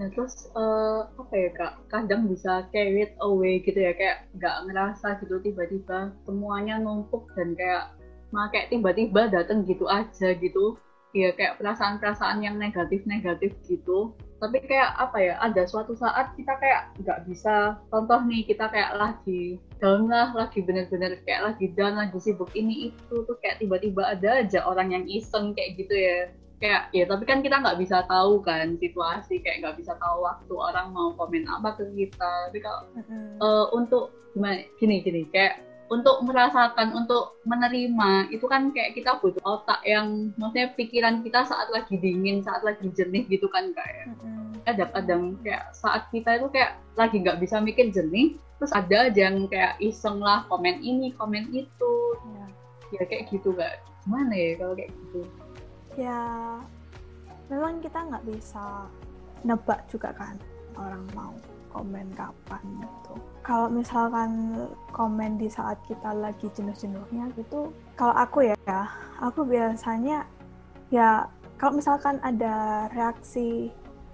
S3: Nah terus uh, apa ya kak, kadang bisa carried away gitu ya, kayak nggak ngerasa gitu tiba-tiba semuanya numpuk dan kayak nah kayak tiba-tiba datang gitu aja gitu, ya kayak perasaan-perasaan yang negatif-negatif gitu. Tapi kayak apa ya, ada suatu saat kita kayak nggak bisa, contoh nih kita kayak lagi down lah, lagi bener-bener kayak lagi down, lagi sibuk ini itu, tuh kayak tiba-tiba ada aja orang yang iseng kayak gitu ya kayak ya tapi kan kita nggak bisa tahu kan situasi kayak nggak bisa tahu waktu orang mau komen apa ke kita tapi kalau mm-hmm. uh, untuk gimana gini gini kayak untuk merasakan untuk menerima itu kan kayak kita butuh otak yang maksudnya pikiran kita saat lagi dingin saat lagi jernih gitu kan kayak mm-hmm. kadang-kadang kayak saat kita itu kayak lagi nggak bisa mikir jernih terus ada aja yang kayak iseng lah komen ini komen itu yeah. ya kayak gitu gak gimana ya kalau kayak gitu
S4: ya memang kita nggak bisa nebak juga kan orang mau komen kapan gitu. Kalau misalkan komen di saat kita lagi jenuh-jenuhnya gitu, kalau aku ya, aku biasanya ya kalau misalkan ada reaksi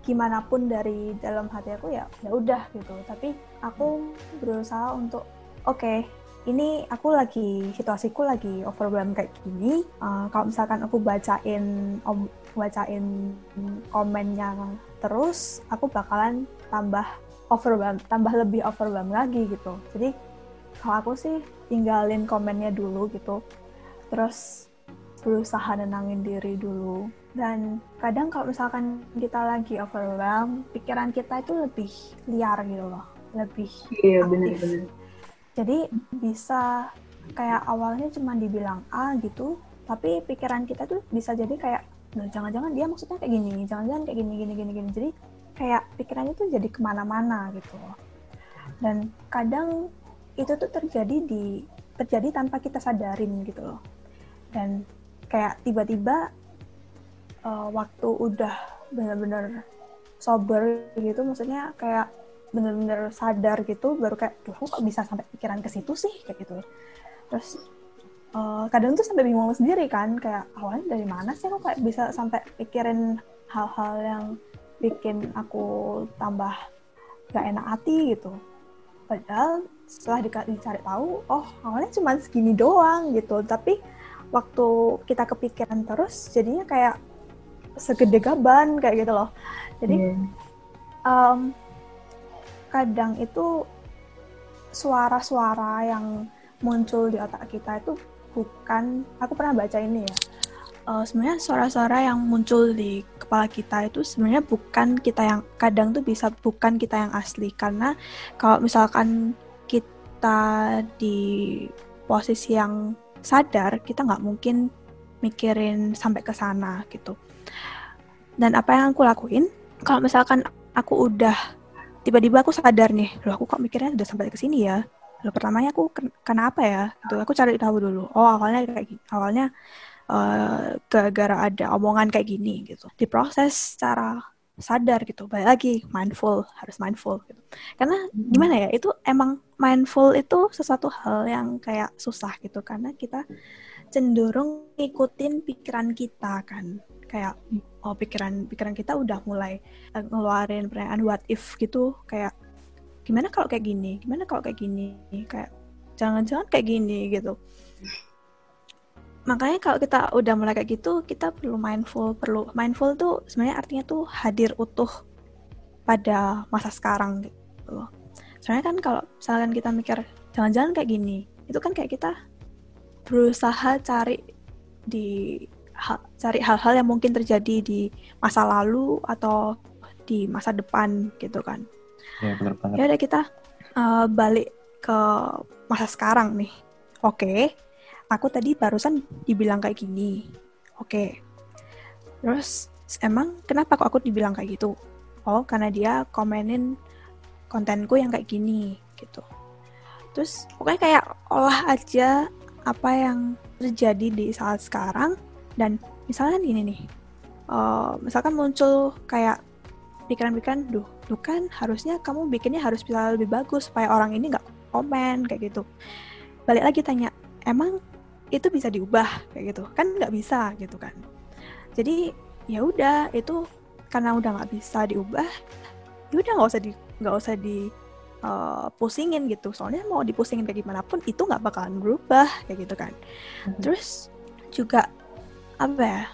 S4: gimana pun dari dalam hati aku ya ya udah gitu tapi aku berusaha untuk oke okay, ini aku lagi situasiku lagi overwhelmed kayak gini. Uh, kalau misalkan aku bacain om bacain komennya terus aku bakalan tambah overwhelmed tambah lebih overwhelmed lagi gitu. Jadi kalau aku sih tinggalin komennya dulu gitu terus berusaha nenangin diri dulu. Dan kadang kalau misalkan kita lagi overwhelmed pikiran kita itu lebih liar gitu loh lebih
S3: iya benar-benar
S4: jadi bisa kayak awalnya cuma dibilang A gitu tapi pikiran kita tuh bisa jadi kayak nah jangan-jangan dia maksudnya kayak gini jangan-jangan kayak gini gini gini gini. Jadi kayak pikirannya tuh jadi ke mana-mana gitu dan kadang itu tuh terjadi di terjadi tanpa kita sadarin gitu loh. Dan kayak tiba-tiba uh, waktu udah bener-bener sober gitu maksudnya kayak bener-bener sadar gitu baru kayak tuh kok bisa sampai pikiran ke situ sih? Kayak gitu. Terus uh, kadang tuh sampai bingung sendiri kan kayak awalnya dari mana sih kok kayak bisa sampai pikirin hal-hal yang bikin aku tambah gak enak hati? Gitu. Padahal setelah dicari tahu oh awalnya cuma segini doang gitu. Tapi waktu kita kepikiran terus jadinya kayak segede gaban kayak gitu loh. Jadi yeah. um, kadang itu suara-suara yang muncul di otak kita itu bukan aku pernah baca ini ya. Uh, sebenarnya suara-suara yang muncul di kepala kita itu sebenarnya bukan kita yang kadang tuh bisa bukan kita yang asli. Karena kalau misalkan kita di posisi yang sadar kita nggak mungkin mikirin sampai ke sana gitu. Dan apa yang aku lakuin kalau misalkan aku udah tiba-tiba aku sadar nih loh aku kok mikirnya udah sampai ke sini ya? Lo pertamanya aku kenapa ya? Gitu aku cari tahu dulu. Oh awalnya kayak gini awalnya uh, gara-gara ada omongan kayak gini gitu. Diproses secara sadar gitu balik lagi mindful harus mindful gitu. Karena hmm. gimana ya itu emang mindful itu sesuatu hal yang kayak susah gitu karena kita cenderung ngikutin pikiran kita kan. Kayak oh pikiran pikiran kita udah mulai eh, ngeluarin pertanyaan what if gitu kayak gimana kalau kayak gini? Gimana kalau kayak gini? Kayak jangan-jangan kayak gini gitu. Makanya kalau kita udah mulai kayak gitu kita perlu mindful perlu mindful tuh sebenarnya artinya tuh hadir utuh pada masa sekarang gitu loh. Soalnya kan kalau misalkan kita mikir jangan-jangan kayak gini itu kan kayak kita berusaha cari di ha, cari hal-hal yang mungkin terjadi di masa lalu atau di masa depan gitu kan
S2: ya benar banget
S4: ya udah kita uh, balik ke masa sekarang nih oke okay aku tadi barusan dibilang kayak gini. Oke. Okay. Terus emang kenapa kok aku dibilang kayak gitu? Oh, karena dia komenin kontenku yang kayak gini gitu. Terus pokoknya kayak olah aja apa yang terjadi di saat sekarang dan misalnya gini nih. Uh, misalkan muncul kayak pikiran-pikiran, duh, lu kan harusnya kamu bikinnya harus bisa lebih bagus supaya orang ini nggak komen kayak gitu. Balik lagi tanya, emang itu bisa diubah kayak gitu kan nggak bisa gitu kan jadi ya udah itu karena udah nggak bisa diubah ya udah nggak usah di nggak usah di uh, pusingin gitu soalnya mau dipusingin kayak gimana pun itu nggak bakalan berubah kayak gitu kan mm-hmm. terus juga apa ya?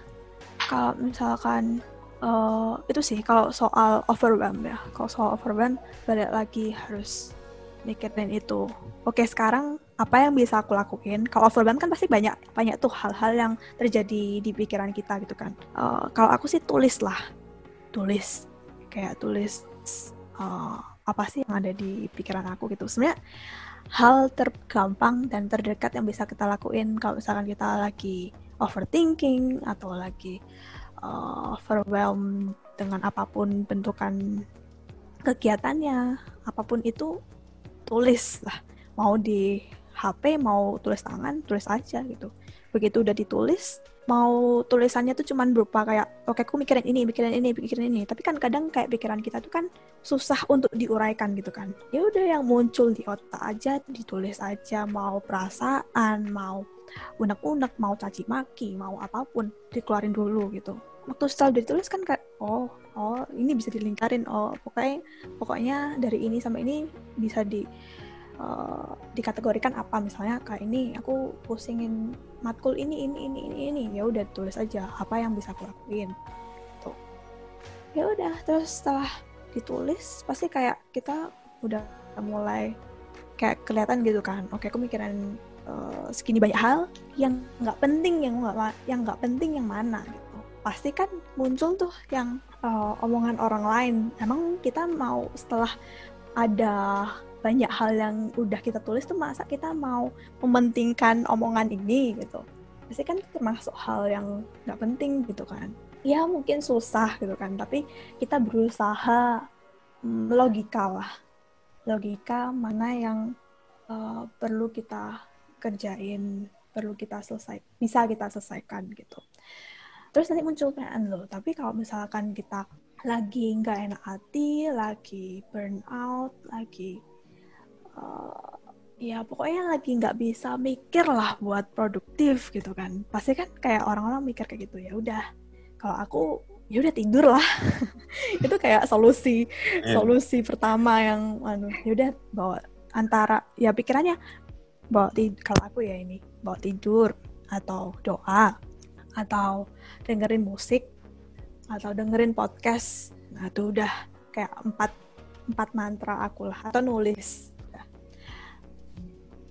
S4: Kalau misalkan uh, itu sih kalau soal overwhelm ya. Kalau soal overwhelm balik lagi harus mikirin itu. Oke sekarang apa yang bisa aku lakuin? Kalau overwhelm kan pasti banyak banyak tuh hal-hal yang terjadi di pikiran kita gitu kan. Uh, kalau aku sih tulis lah. Tulis. Kayak tulis uh, apa sih yang ada di pikiran aku gitu. Sebenarnya hal tergampang dan terdekat yang bisa kita lakuin kalau misalkan kita lagi overthinking atau lagi uh, overwhelm dengan apa pun bentukan kegiatannya apa pun itu tulis lah. Mau di HP mau tulis tangan tulis aja gitu. Begitu udah ditulis mau tulisannya tuh cuman berupa kayak oke aku mikirin ini mikirin ini mikirin ini. Tapi kan kadang kayak pikiran kita tuh kan susah untuk diuraikan gitu kan. Ya udah yang muncul di otak aja ditulis aja. Mau perasaan mau unek-unek mau caci maki mau apa pun dikeluarin dulu gitu. Waktu setelah ditulis kan kayak oh oh ini bisa dilingkarin. Oh pokoknya pokoknya dari ini sampai ini bisa di uh, dikategorikan apa? Misalnya kayak ini aku pusingin matkul ini ini ini ini ini. Ya udah tulis aja apa yang bisa aku lakuin. Tuh. Ya udah terus setelah ditulis pasti kayak kita udah mulai kayak kelihatan gitu kan. Oke aku mikirin uh, segini banyak hal yang nggak penting yang nggak yang nggak penting yang mana gitu. Pasti kan muncul tuh yang uh, omongan orang lain. Emang kita mau setelah ada banyak hal yang udah kita tulis tuh masa kita mau mementingkan omongan ini gitu. Pasti kan termasuk hal yang nggak penting gitu kan. Ya mungkin susah gitu kan. Tapi kita berusaha um, logika lah. Logika mana yang uh, perlu kita kerjain perlu kita selesai bisa kita selesaikan gitu. Terus nanti muncul pertanyaan loh tapi kalau misalkan kita lagi nggak enak hati lagi burn out lagi uh, ya pokoknya lagi nggak bisa mikir lah buat produktif gitu kan. Pasti kan kayak orang-orang mikir kayak gitu ya udah kalau aku ya udah tidur lah. Itu kayak solusi yeah. solusi pertama yang anu ya udah bawa antara ya pikirannya bawa kalau aku ya ini bawa tidur atau doa atau dengerin musik atau dengerin podcast. Nah itu udah kayak empat empat mantra aku lah atau nulis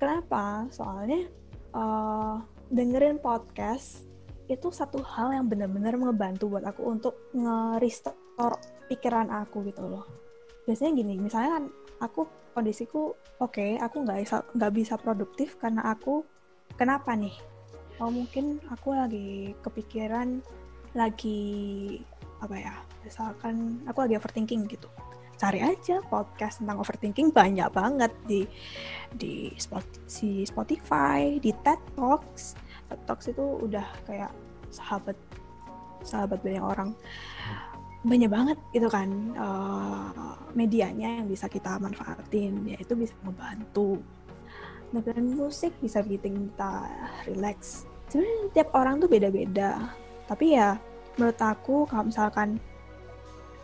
S4: Kenapa? Soalnya uh, dengerin podcast itu satu hal yang benar-benar ngebantu buat aku untuk nge-restore pikiran aku gitu loh. Biasanya gini, misalnya kan aku kondisiku oke, okay, aku nggak bisa nggak bisa produktif karena aku kenapa nih? Oh mungkin aku lagi kepikiran lagi apa ya? Misalkan aku lagi overthinking gitu cari aja podcast tentang overthinking banyak banget di di Spotify, di TED Talks. TED Talks itu udah kayak sahabat sahabat banyak orang. Banyak banget gitu kan uh, medianya yang bisa kita manfaatin ya itu bisa membantu dengerin musik bisa bikin kita relax. Sebenarnya tiap orang tuh beda-beda. Tapi ya menurut aku kalau misalkan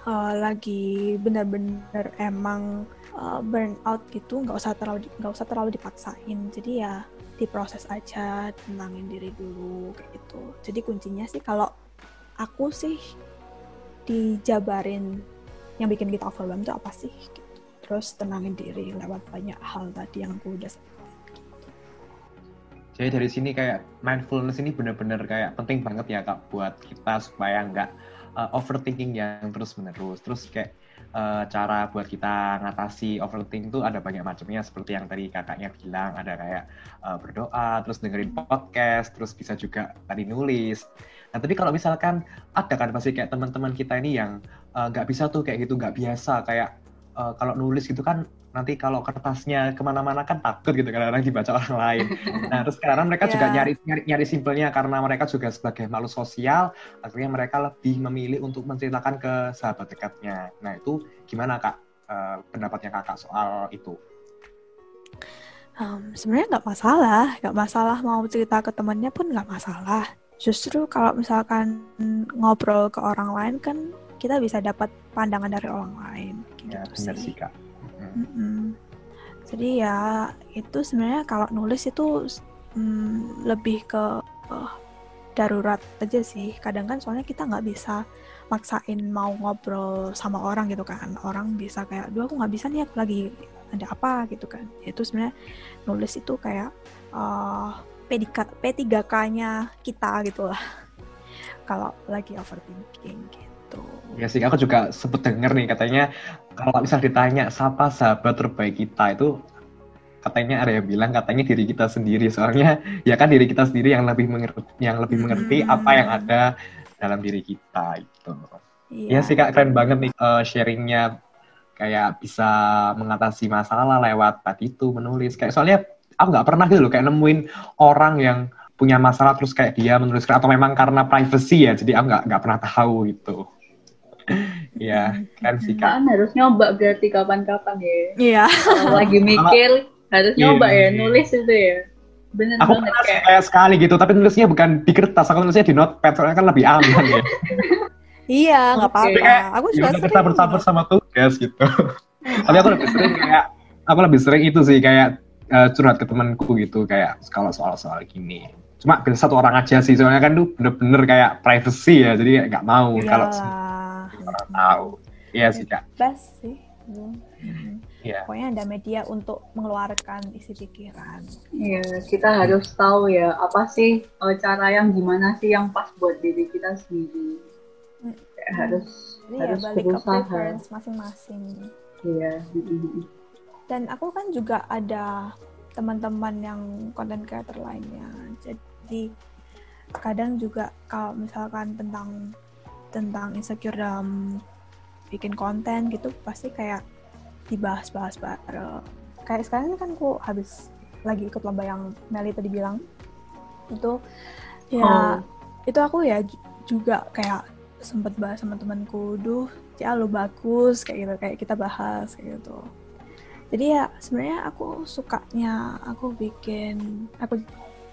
S4: uh, lagi benar-benar emang uh, burn out gitu nggak usah terlalu nggak usah terlalu dipaksain. Jadi ya diproses aja tenangin diri dulu kayak gitu. Jadi kuncinya sih kalau aku sih dijabarin yang bikin kita overwhelmed itu apa sih gitu. terus tenangin diri lewat banyak hal tadi yang aku udah
S2: jadi dari sini kayak mindfulness ini benar-benar kayak penting banget ya kak buat kita supaya nggak uh, overthinking yang terus menerus terus kayak uh, cara buat kita ngatasi overthinking tuh ada banyak macamnya seperti yang tadi kakaknya bilang ada kayak uh, berdoa terus dengerin podcast terus bisa juga tadi nulis. Nah tapi kalau misalkan ada kan pasti kayak teman-teman kita ini yang nggak uh, bisa tuh kayak gitu nggak biasa kayak uh, kalau nulis gitu kan nanti kalau kertasnya ke mana-mana kan takut gitu kadang-kadang dibaca orang lain. Nah terus sekarang mereka yeah. juga nyari, nyari nyari simpelnya karena mereka juga sebagai makhluk sosial, akhirnya mereka lebih memilih untuk menceritakan ke sahabat dekatnya. Nah itu gimana kak uh, pendapatnya kakak soal itu?
S4: Um, Sebenarnya nggak masalah, nggak masalah mau cerita ke temannya pun nggak masalah. Justru kalau misalkan ngobrol ke orang lain kan kita bisa dapat pandangan dari orang lain. Gitu ya, benar sih kak Mm-mm. Jadi ya itu sebenarnya kalau nulis itu mm, lebih ke uh, darurat aja sih. Kadang kan soalnya kita nggak bisa maksain mau ngobrol sama orang gitu kan. Orang bisa kayak, dua aku nggak bisa nih aku lagi ada apa gitu kan. Itu sebenarnya nulis itu kayak uh, P3K-nya kita gitu lah. Kalau lagi overthinking gitu gitu.
S2: Ya sih, aku juga sempet denger nih katanya kalau misal ditanya siapa sahabat terbaik kita itu katanya ada yang bilang katanya diri kita sendiri soalnya ya kan diri kita sendiri yang lebih mengerti yang lebih mengerti hmm. apa yang ada dalam diri kita itu. Iya ya sih kak keren banget nih uh, sharingnya kayak bisa mengatasi masalah lewat tadi itu menulis kayak soalnya aku nggak pernah gitu loh kayak nemuin orang yang punya masalah terus kayak dia menuliskan atau memang karena privacy ya jadi aku nggak nggak pernah tahu gitu ya kan sih kak
S3: kan harus nyoba berarti kapan-kapan ya
S4: iya
S3: lagi mikir harus nyoba ya nulis itu ya bener
S2: Aku
S3: banget kayak
S2: kayak sekali gitu, tapi nulisnya bukan di kertas, aku nulisnya di notepad, soalnya kan lebih aman ya.
S4: Iya, nggak apa-apa.
S2: Kayak,
S4: Aku juga sering.
S2: kita bercampur sama tugas gitu. tapi aku lebih sering kayak, aku lebih sering itu sih kayak eh, curhat ke temanku gitu, kayak kalau soal-soal gini. Cuma satu orang aja sih, soalnya kan tuh bener-bener kayak privacy ya, jadi nggak mau kalau Orang tahu. Iya sih kak.
S4: Best sih. Hmm.
S2: Iya.
S4: Pokoknya ada media untuk mengeluarkan isi pikiran.
S3: Iya, kita harus tahu ya apa sih eh, cara yang gimana sih yang pas buat diri kita sendiri.
S4: Hmm.
S3: Kayak harus
S4: Jadi
S3: harus
S4: ya balik ke
S3: berusaha.
S4: preference masing-masing.
S3: Iya. mm-mm.
S4: Dan aku kan juga ada teman-teman yang content creator lainnya. Jadi kadang juga kalau misalkan tentang tentang insecure dalam bikin konten gitu pasti kayak dibahas-bahas bareng. Kayak sekarang kan aku habis lagi ikut lomba yang Meli tadi bilang itu ya
S3: Oh.
S4: itu aku ya ju- juga kayak sempet bahas sama temanku, duh, ya lo bagus kayak gitu, kayak kita bahas kayak gitu. Jadi ya sebenarnya aku sukanya aku bikin aku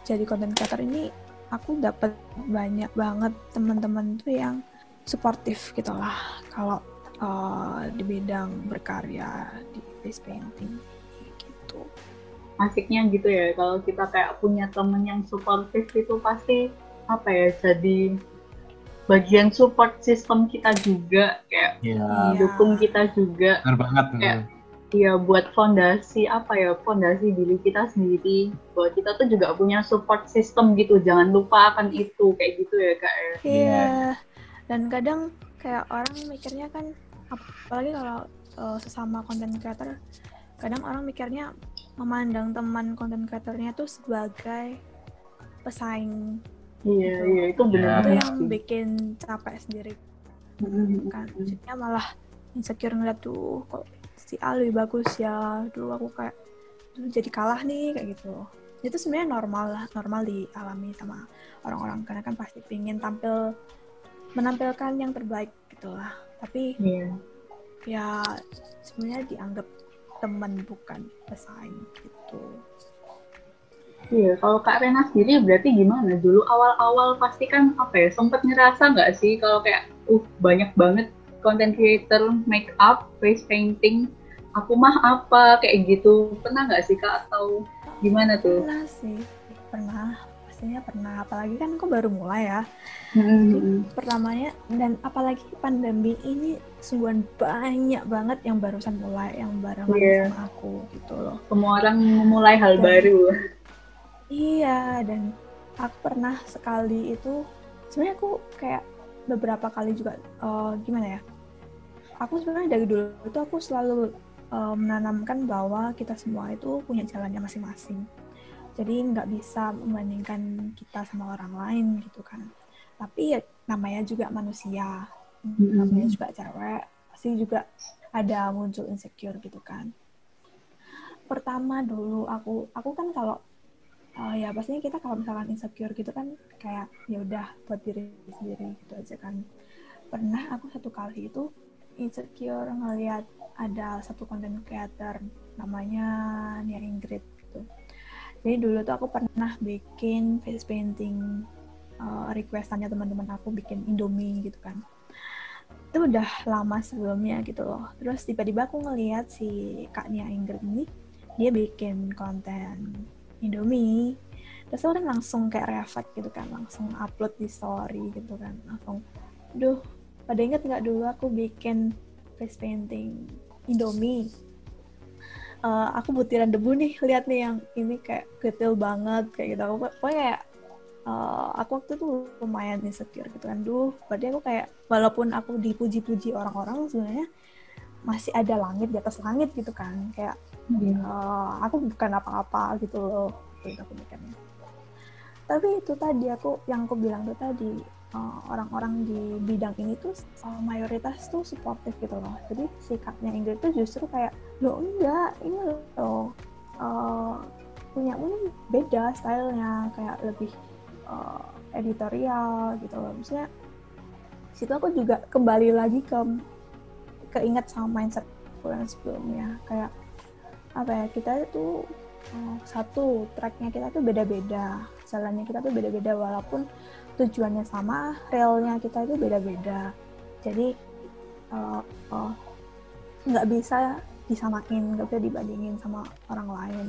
S4: jadi content creator ini aku dapat banyak banget teman-teman tuh yang suportif gitu lah kalau uh, di bidang berkarya di face painting gitu.
S3: Asiknya gitu ya kalau kita kayak punya temen yang suportif itu pasti apa ya jadi bagian support system kita juga kayak
S2: Iya.
S4: Iya.
S3: dukung kita juga
S2: Benar banget.
S3: Kayak, ya buat fondasi apa ya fondasi diri kita sendiri bahwa kita tuh juga punya support system gitu jangan lupa akan itu kayak gitu ya kak ya.
S4: Iya. Dan kadang kayak orang mikirnya kan apalagi kalau uh, sesama content creator kadang orang mikirnya memandang teman content creatornya tuh sebagai pesaing
S3: iya
S4: Gitu.
S3: iya itu benar
S4: itu yang bikin capek sendiri
S3: Mm-mm.
S4: kan maksudnya malah insecure ngeliat tuh kok si A lebih bagus ya dulu aku kayak "Duh, jadi kalah nih kayak gitu itu sebenarnya normal lah normal dialami sama orang-orang karena kan pasti pingin tampil menampilkan yang terbaik gitulah tapi
S3: Iya.
S4: ya sebenarnya dianggap teman bukan pesaing gitu
S3: Iya, kalau Kak Rena sendiri berarti gimana? Dulu awal-awal pasti kan apa ya, sempet ngerasa nggak sih kalau kayak, uh banyak banget content creator make up, face painting, aku mah apa kayak gitu, pernah nggak sih Kak atau gimana tuh?
S4: pernah sih pernah pastinya pernah apalagi kan aku baru mulai ya
S3: Mm-mm.
S4: pertamanya dan apalagi pandemi ini sungguhan banyak banget yang barusan mulai yang barengan
S3: Iya.
S4: sama aku gitu loh
S3: Semua orang memulai hal
S4: Dan-
S3: baru.
S4: iya dan aku pernah sekali itu sebenarnya aku kayak beberapa kali juga eh, gimana ya aku sebenarnya dari dulu itu aku selalu eh, menanamkan bahwa kita semua itu punya jalannya masing-masing jadi nggak bisa membandingkan kita sama orang lain gitu kan. Tapi ya namanya juga manusia.
S3: Mm-mm.
S4: namanya juga cewek pasti juga ada muncul insecure gitu kan. Pertama dulu aku aku kan kalau uh, ya pastinya kita kalau misalkan insecure gitu kan kayak ya udah buat diri sendiri gitu aja kan. Pernah aku satu kali itu insecure ngelihat ada satu content creator namanya Nia Ingrid jadi dulu tuh aku pernah bikin face painting uh, requestannya teman-teman aku bikin Indomie gitu kan. Itu udah lama sebelumnya gitu loh. Terus tiba-tiba aku ngeliat si Kak Nia Ingrid ini dia bikin konten Indomie. Terus aku kan langsung kayak reflect gitu kan langsung upload di story gitu kan. Langsung duh pada inget nggak dulu aku bikin face painting Indomie Eh, aku butiran debu nih lihat nih yang ini kayak kecil banget kayak gitu. Aku pokoknya kayak eh, aku waktu itu lumayan insecure gitu kan. Duh berarti aku kayak walaupun aku dipuji-puji orang-orang sebenarnya masih ada langit di atas langit gitu kan. Kayak
S3: Iya.
S4: eh, aku bukan apa-apa gitu loh gitu aku mikirnya. Tapi itu tadi aku yang aku bilang tuh tadi eh, orang-orang di bidang ini tuh mayoritas tuh suportif gitu loh. Jadi sikapnya Ingrid tuh justru kayak lo enggak. Ini loh eh, punya ini beda stylenya. Kayak lebih eh, editorial gitu loh. Maksudnya situ aku juga kembali lagi ke keinget sama mindset yang sebelumnya. Kayak apa ya kita itu uh, satu tracknya kita tuh beda-beda. Jalannya kita tuh beda-beda walaupun tujuannya sama realnya kita itu beda-beda. Jadi uh, uh, nggak bisa disamain nggak bisa dibandingin sama orang lain.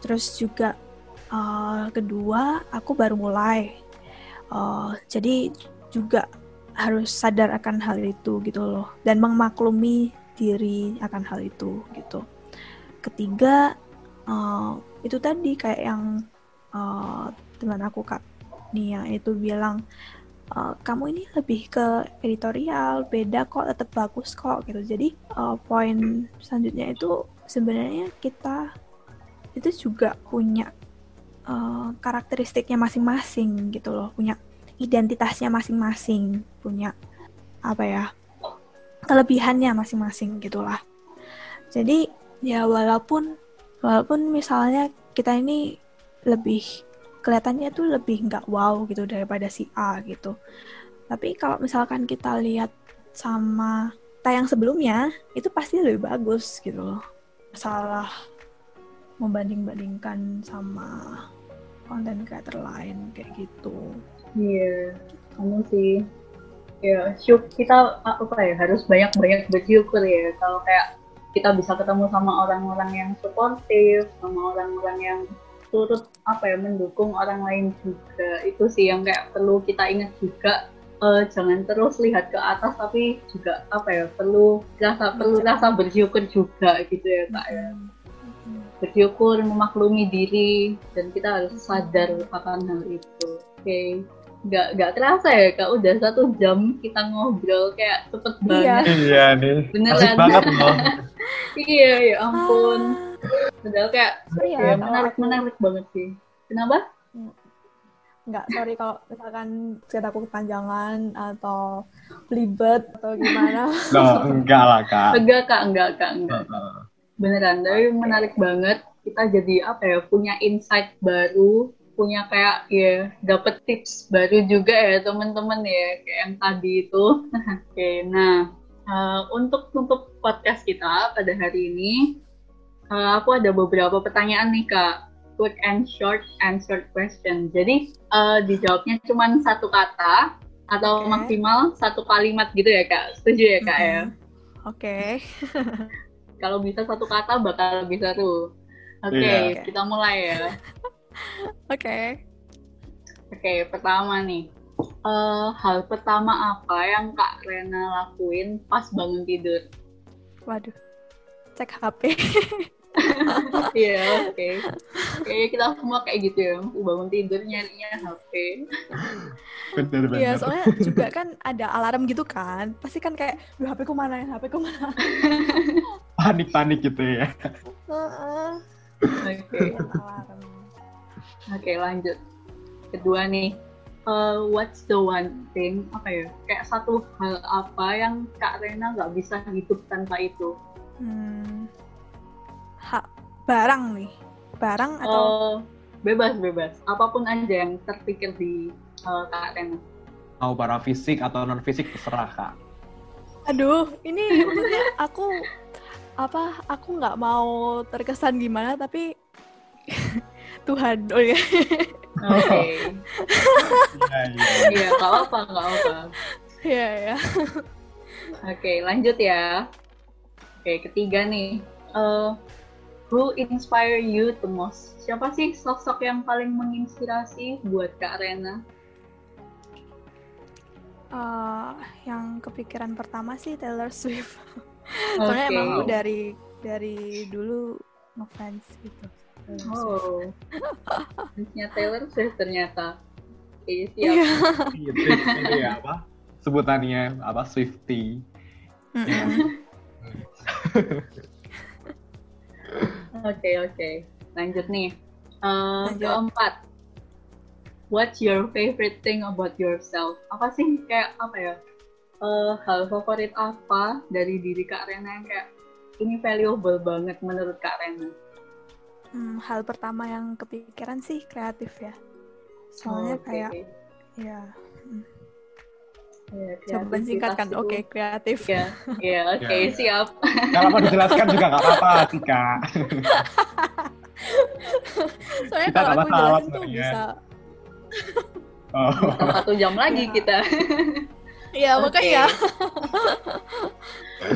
S4: Terus juga uh, kedua aku baru mulai. Uh, jadi juga harus sadar akan hal itu gitu loh. Dan memaklumi diri akan hal itu gitu. Ketiga uh, itu tadi kayak yang uh, teman aku kak Nia itu bilang uh, kamu ini lebih ke editorial beda kok tetap bagus kok gitu. Jadi uh, poin selanjutnya itu sebenarnya kita itu juga punya uh, karakteristiknya masing-masing gitu loh. Punya identitasnya masing-masing punya apa ya kelebihannya masing-masing gitulah. Jadi ya walaupun walaupun misalnya kita ini lebih kelihatannya tuh lebih nggak wow gitu daripada si A gitu. Tapi kalau misalkan kita lihat sama tayang sebelumnya itu pasti lebih bagus gitu loh. Salah membanding-bandingkan sama konten creator lain kayak gitu.
S3: Iya, kamu sih. Ya, syuk kita apa ya harus banyak-banyak bersyukur ya. Kalau kayak kita bisa ketemu sama orang-orang yang suportif, sama orang-orang yang turut apa ya mendukung orang lain juga. Itu sih yang kayak perlu kita ingat juga. Uh, jangan terus lihat ke atas tapi juga apa ya perlu rasa perlu rasa bersyukur juga gitu ya kak ya. Bersyukur memaklumi diri dan kita harus sadar akan hal itu. Oke. Okay nggak nggak terasa ya kak udah satu jam kita ngobrol kayak cepet iya. banget.
S2: Iya nih.
S3: Beneran.
S2: Banget loh.
S3: Iya ya ampun padahal kayak iya, ya, menarik aku... menarik banget sih kenapa
S4: Enggak, sorry kalau misalkan cerita aku kepanjangan atau belibet atau gimana.
S2: No, enggak lah, Kak.
S3: Enggak, Kak. Enggak, Kak. Enggak. Beneran, tapi menarik banget. Kita jadi, apa ya, punya insight baru punya kayak ya dapat tips baru juga ya teman-teman ya kayak yang tadi itu. Oke, okay, nah uh, untuk untuk podcast kita pada hari ini uh, aku ada beberapa pertanyaan nih kak, quick and short answer question. Jadi uh, dijawabnya cuma satu kata atau okay. maksimal satu kalimat gitu ya kak. Setuju ya kak mm -hmm. ya?
S4: Oke. Okay.
S3: Kalau bisa satu kata bakal bisa tuh. Oke, okay, iya. yeah. kita mulai ya.
S4: Oke. Okay.
S3: Oke, okay, pertama nih. Uh, hal pertama apa yang Kak Rena lakuin pas bangun tidur?
S4: Waduh, cek HP.
S3: Iya, oke. Okay. Kayaknya kita semua kayak gitu ya, bangun tidur nyarinya HP.
S2: Bener, bener.
S4: Iya, soalnya juga kan ada alarm gitu kan. Pasti kan kayak, duh HP ku mana ya, HP ku mana.
S2: Panik-panik gitu ya.
S3: Oke. Okay. Alarm. Oke lanjut. Kedua nih, uh, what's the one thing apa ya? Kayak satu hal apa yang Kak Rena nggak bisa hidup tanpa itu?
S4: Hmm, ha, barang nih, barang atau? Uh,
S3: bebas bebas, apa pun aja yang terpikir di uh, Kak Rena.
S2: Mau barang fisik atau non fisik terserah Kak.
S4: Aduh, ini aku apa? Aku nggak mau terkesan gimana, tapi Tuhan oh ya
S3: oke iya nggak apa nggak apa
S4: iya ya
S3: oke lanjut ya oke ketiga nih uh, who inspire you the most siapa sih sosok yang paling menginspirasi buat kak Rena
S4: uh, yang kepikiran pertama sih Taylor Swift soalnya okay. emang dari dari dulu ngefans gitu
S3: Oh, fansnya Taylor Swift ternyata. Iya siap.
S2: Iya, ini ya apa? Sebutannya apa? Swifty.
S3: Oke oke, lanjut nih. Uh, lanjut. Keempat, what's your favorite thing about yourself? Apa sih kayak apa ya? Uh, hal favorit apa dari diri Kak Rena yang kayak ini valuable banget menurut Kak Rena?
S4: Hmm, hal pertama yang kepikiran sih kreatif ya. Soalnya oh, okay. kayak ya.
S3: Ya,
S4: Coba singkatkan, oke okay, kreatif.
S3: Ya, ya oke okay, ya. siap.
S2: Kalau mau dijelaskan juga nggak apa-apa sih kak.
S4: Soalnya
S2: Kita
S4: kalau aku jelasin tuh
S2: sebenarnya.
S4: bisa.
S2: Oh.
S3: satu jam lagi
S4: Ya.
S3: kita.
S4: Iya,
S3: Oke.
S4: makanya.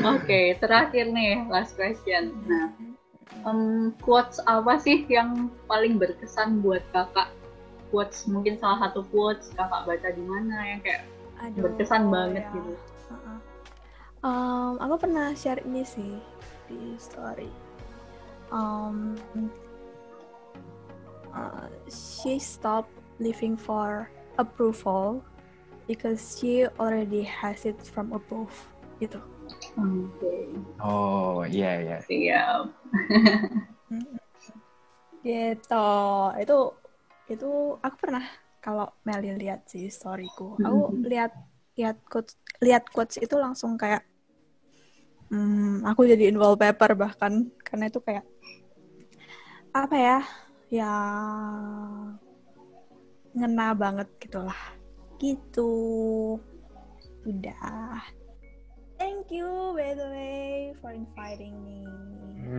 S3: Oke, terakhir nih, last question. Nah, em, quotes apa sih yang paling berkesan buat kakak? Quotes mungkin salah satu quotes kakak baca di mana yang kayak
S4: Aduh,
S3: berkesan banget
S4: ya.
S3: gitu.
S4: Heeh. Um, aku pernah share ini sih di story. Um, uh, she stopped living for approval because she already has it from above gitu.
S3: Oke,
S2: Oh, iya iya.
S3: siap.
S4: Gitu. Itu itu aku pernah kalau Meli lihat sih storyku. Aku
S3: Mhm.
S4: lihat lihat quotes lihat quotes itu langsung kayak hmm, aku jadiin wallpaper bahkan karena itu kayak apa ya? Ya ngena banget gitulah. Gitu. Udah. Thank you by the way for inviting me.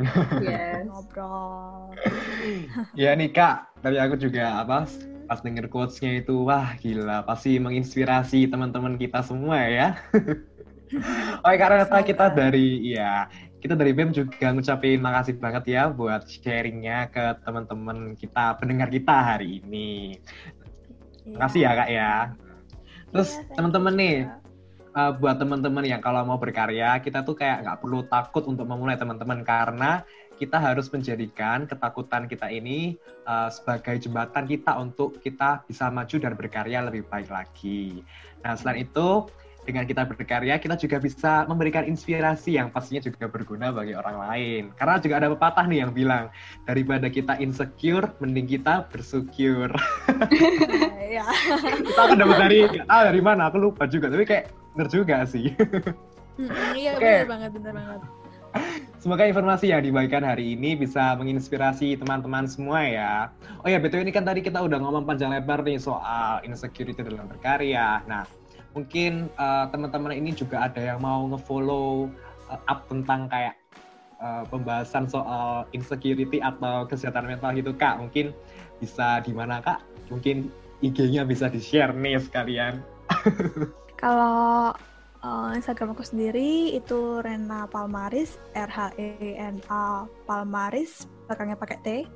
S3: Yes.
S4: Ngobrol.
S2: Ya nih Kak, tapi aku juga apa pas denger quotes-nya itu wah gila pasti menginspirasi teman-teman kita semua ya. Oke karena
S4: Sama.
S2: kita dari ya kita dari BEM juga ngucapin makasih banget ya buat sharingnya ke teman-teman kita pendengar kita hari ini. Makasih ya kak ya. Terus
S4: Iya,
S2: teman-teman nih uh, buat teman-teman yang kalau mau berkarya kita tuh kayak nggak perlu takut untuk memulai teman-teman karena kita harus menjadikan ketakutan kita ini uh, sebagai jembatan kita untuk kita bisa maju dan berkarya lebih baik lagi. Nah selain itu dengan kita berkarya kita juga bisa memberikan inspirasi yang pastinya juga berguna bagi orang lain. Karena juga ada pepatah nih yang bilang daripada kita insecure mending kita bersyukur.
S4: Iya.
S2: kita kan dapat dari ah dari mana aku lupa juga tapi kayak bener juga sih.
S4: Iya
S2: Oke.
S4: benar banget benar banget.
S2: Semoga informasi yang dibagikan hari ini bisa menginspirasi teman-teman semua ya. Oh ya, betul ini kan tadi kita udah ngomong panjang lebar nih soal insecurity dalam berkarya. Nah, mungkin eh, teman-teman ini juga ada yang mau nge-follow eh, up tentang kayak eh, pembahasan soal insecurity atau kesehatan mental gitu, Kak. Mungkin bisa di mana, Kak? Mungkin IG-nya bisa di-share nih sekalian.
S4: Kalau uh, Instagram aku sendiri itu Rena Palmaris, R H E N A Palmaris, belakangnya pakai T.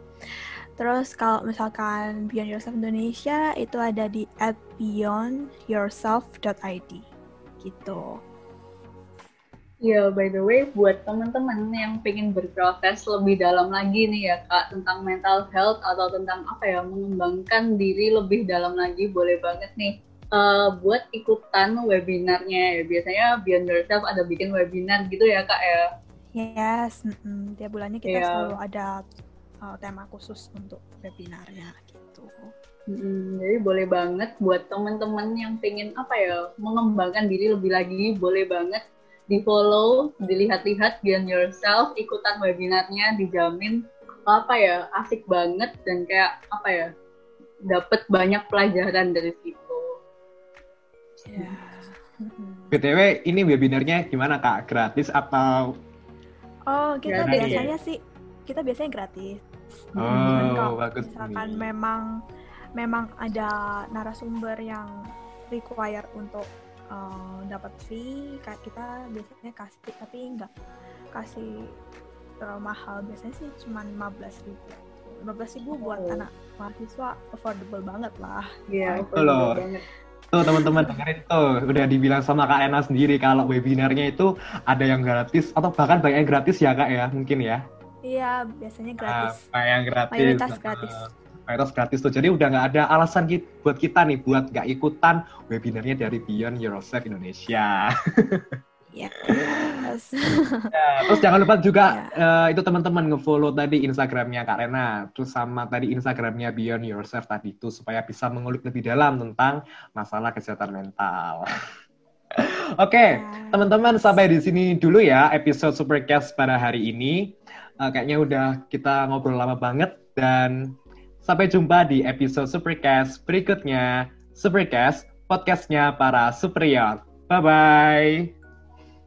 S4: Terus kalau misalkan Beyond Yourself Indonesia itu ada di at beyondyourself.id gitu.
S3: Ya, by the way, buat teman-teman yang pengen berproses lebih dalam lagi nih ya kak tentang mental health atau tentang apa ya mengembangkan diri lebih dalam lagi, boleh banget nih eh, buat ikutan webinarnya ya. Biasanya Beyond Yourself ada bikin webinar gitu ya kak ya.
S4: Yes, mm-mm. tiap bulannya kita
S3: Iya.
S4: selalu ada uh, tema khusus untuk webinarnya gitu.
S3: Mm, jadi boleh banget buat teman-teman yang pengen apa ya mengembangkan diri lebih lagi, boleh banget di follow, dilihat-lihat Beyond Yourself, ikutan webinarnya, dijamin apa ya asik banget dan kayak apa ya dapat banyak pelajaran dari situ.
S4: Ya.
S2: BTW, ini webinarnya gimana, Kak? Gratis atau
S4: Oh, kita
S3: Gratis.
S4: biasanya sih kita biasanya gratis.
S2: Oh,
S4: Cuman kalau
S2: bagus
S4: misalkan memang memang ada narasumber yang require untuk uh, dapat fee, kayak kita biasanya kasih tapi nggak kasih terlalu mahal. Biasanya sih cuma 15 ribu. 15 ribu buat
S3: Oh.
S4: anak mahasiswa affordable banget lah.
S3: Iya,
S2: itu loh.
S3: banget.
S2: Tuh teman-teman dengerin tuh, udah dibilang sama Kak Ena sendiri kalau webinarnya itu ada yang gratis atau bahkan banyak yang gratis ya Kak ya, mungkin ya.
S4: Iya, biasanya gratis.
S2: Ah, banyak yang gratis.
S4: Mayoritas
S2: Ah,
S4: gratis.
S2: Mayoritas gratis tuh. Jadi udah nggak ada alasan ki- buat kita nih buat nggak ikutan webinarnya dari Beyond Yourself Indonesia.
S4: Yes.
S2: Ya, terus jangan lupa juga eh, itu teman-teman ngefollow tadi Instagramnya Kak Rena, terus sama tadi Instagramnya Beyond Yourself tadi itu supaya bisa mengulik lebih dalam tentang masalah kesehatan mental. Oke, teman-teman sampai di sini dulu ya episode Supercast pada hari ini. Eh, kayaknya udah kita ngobrol lama banget dan sampai jumpa di episode Supercast berikutnya. Supercast, podcastnya para superior. Bye-bye.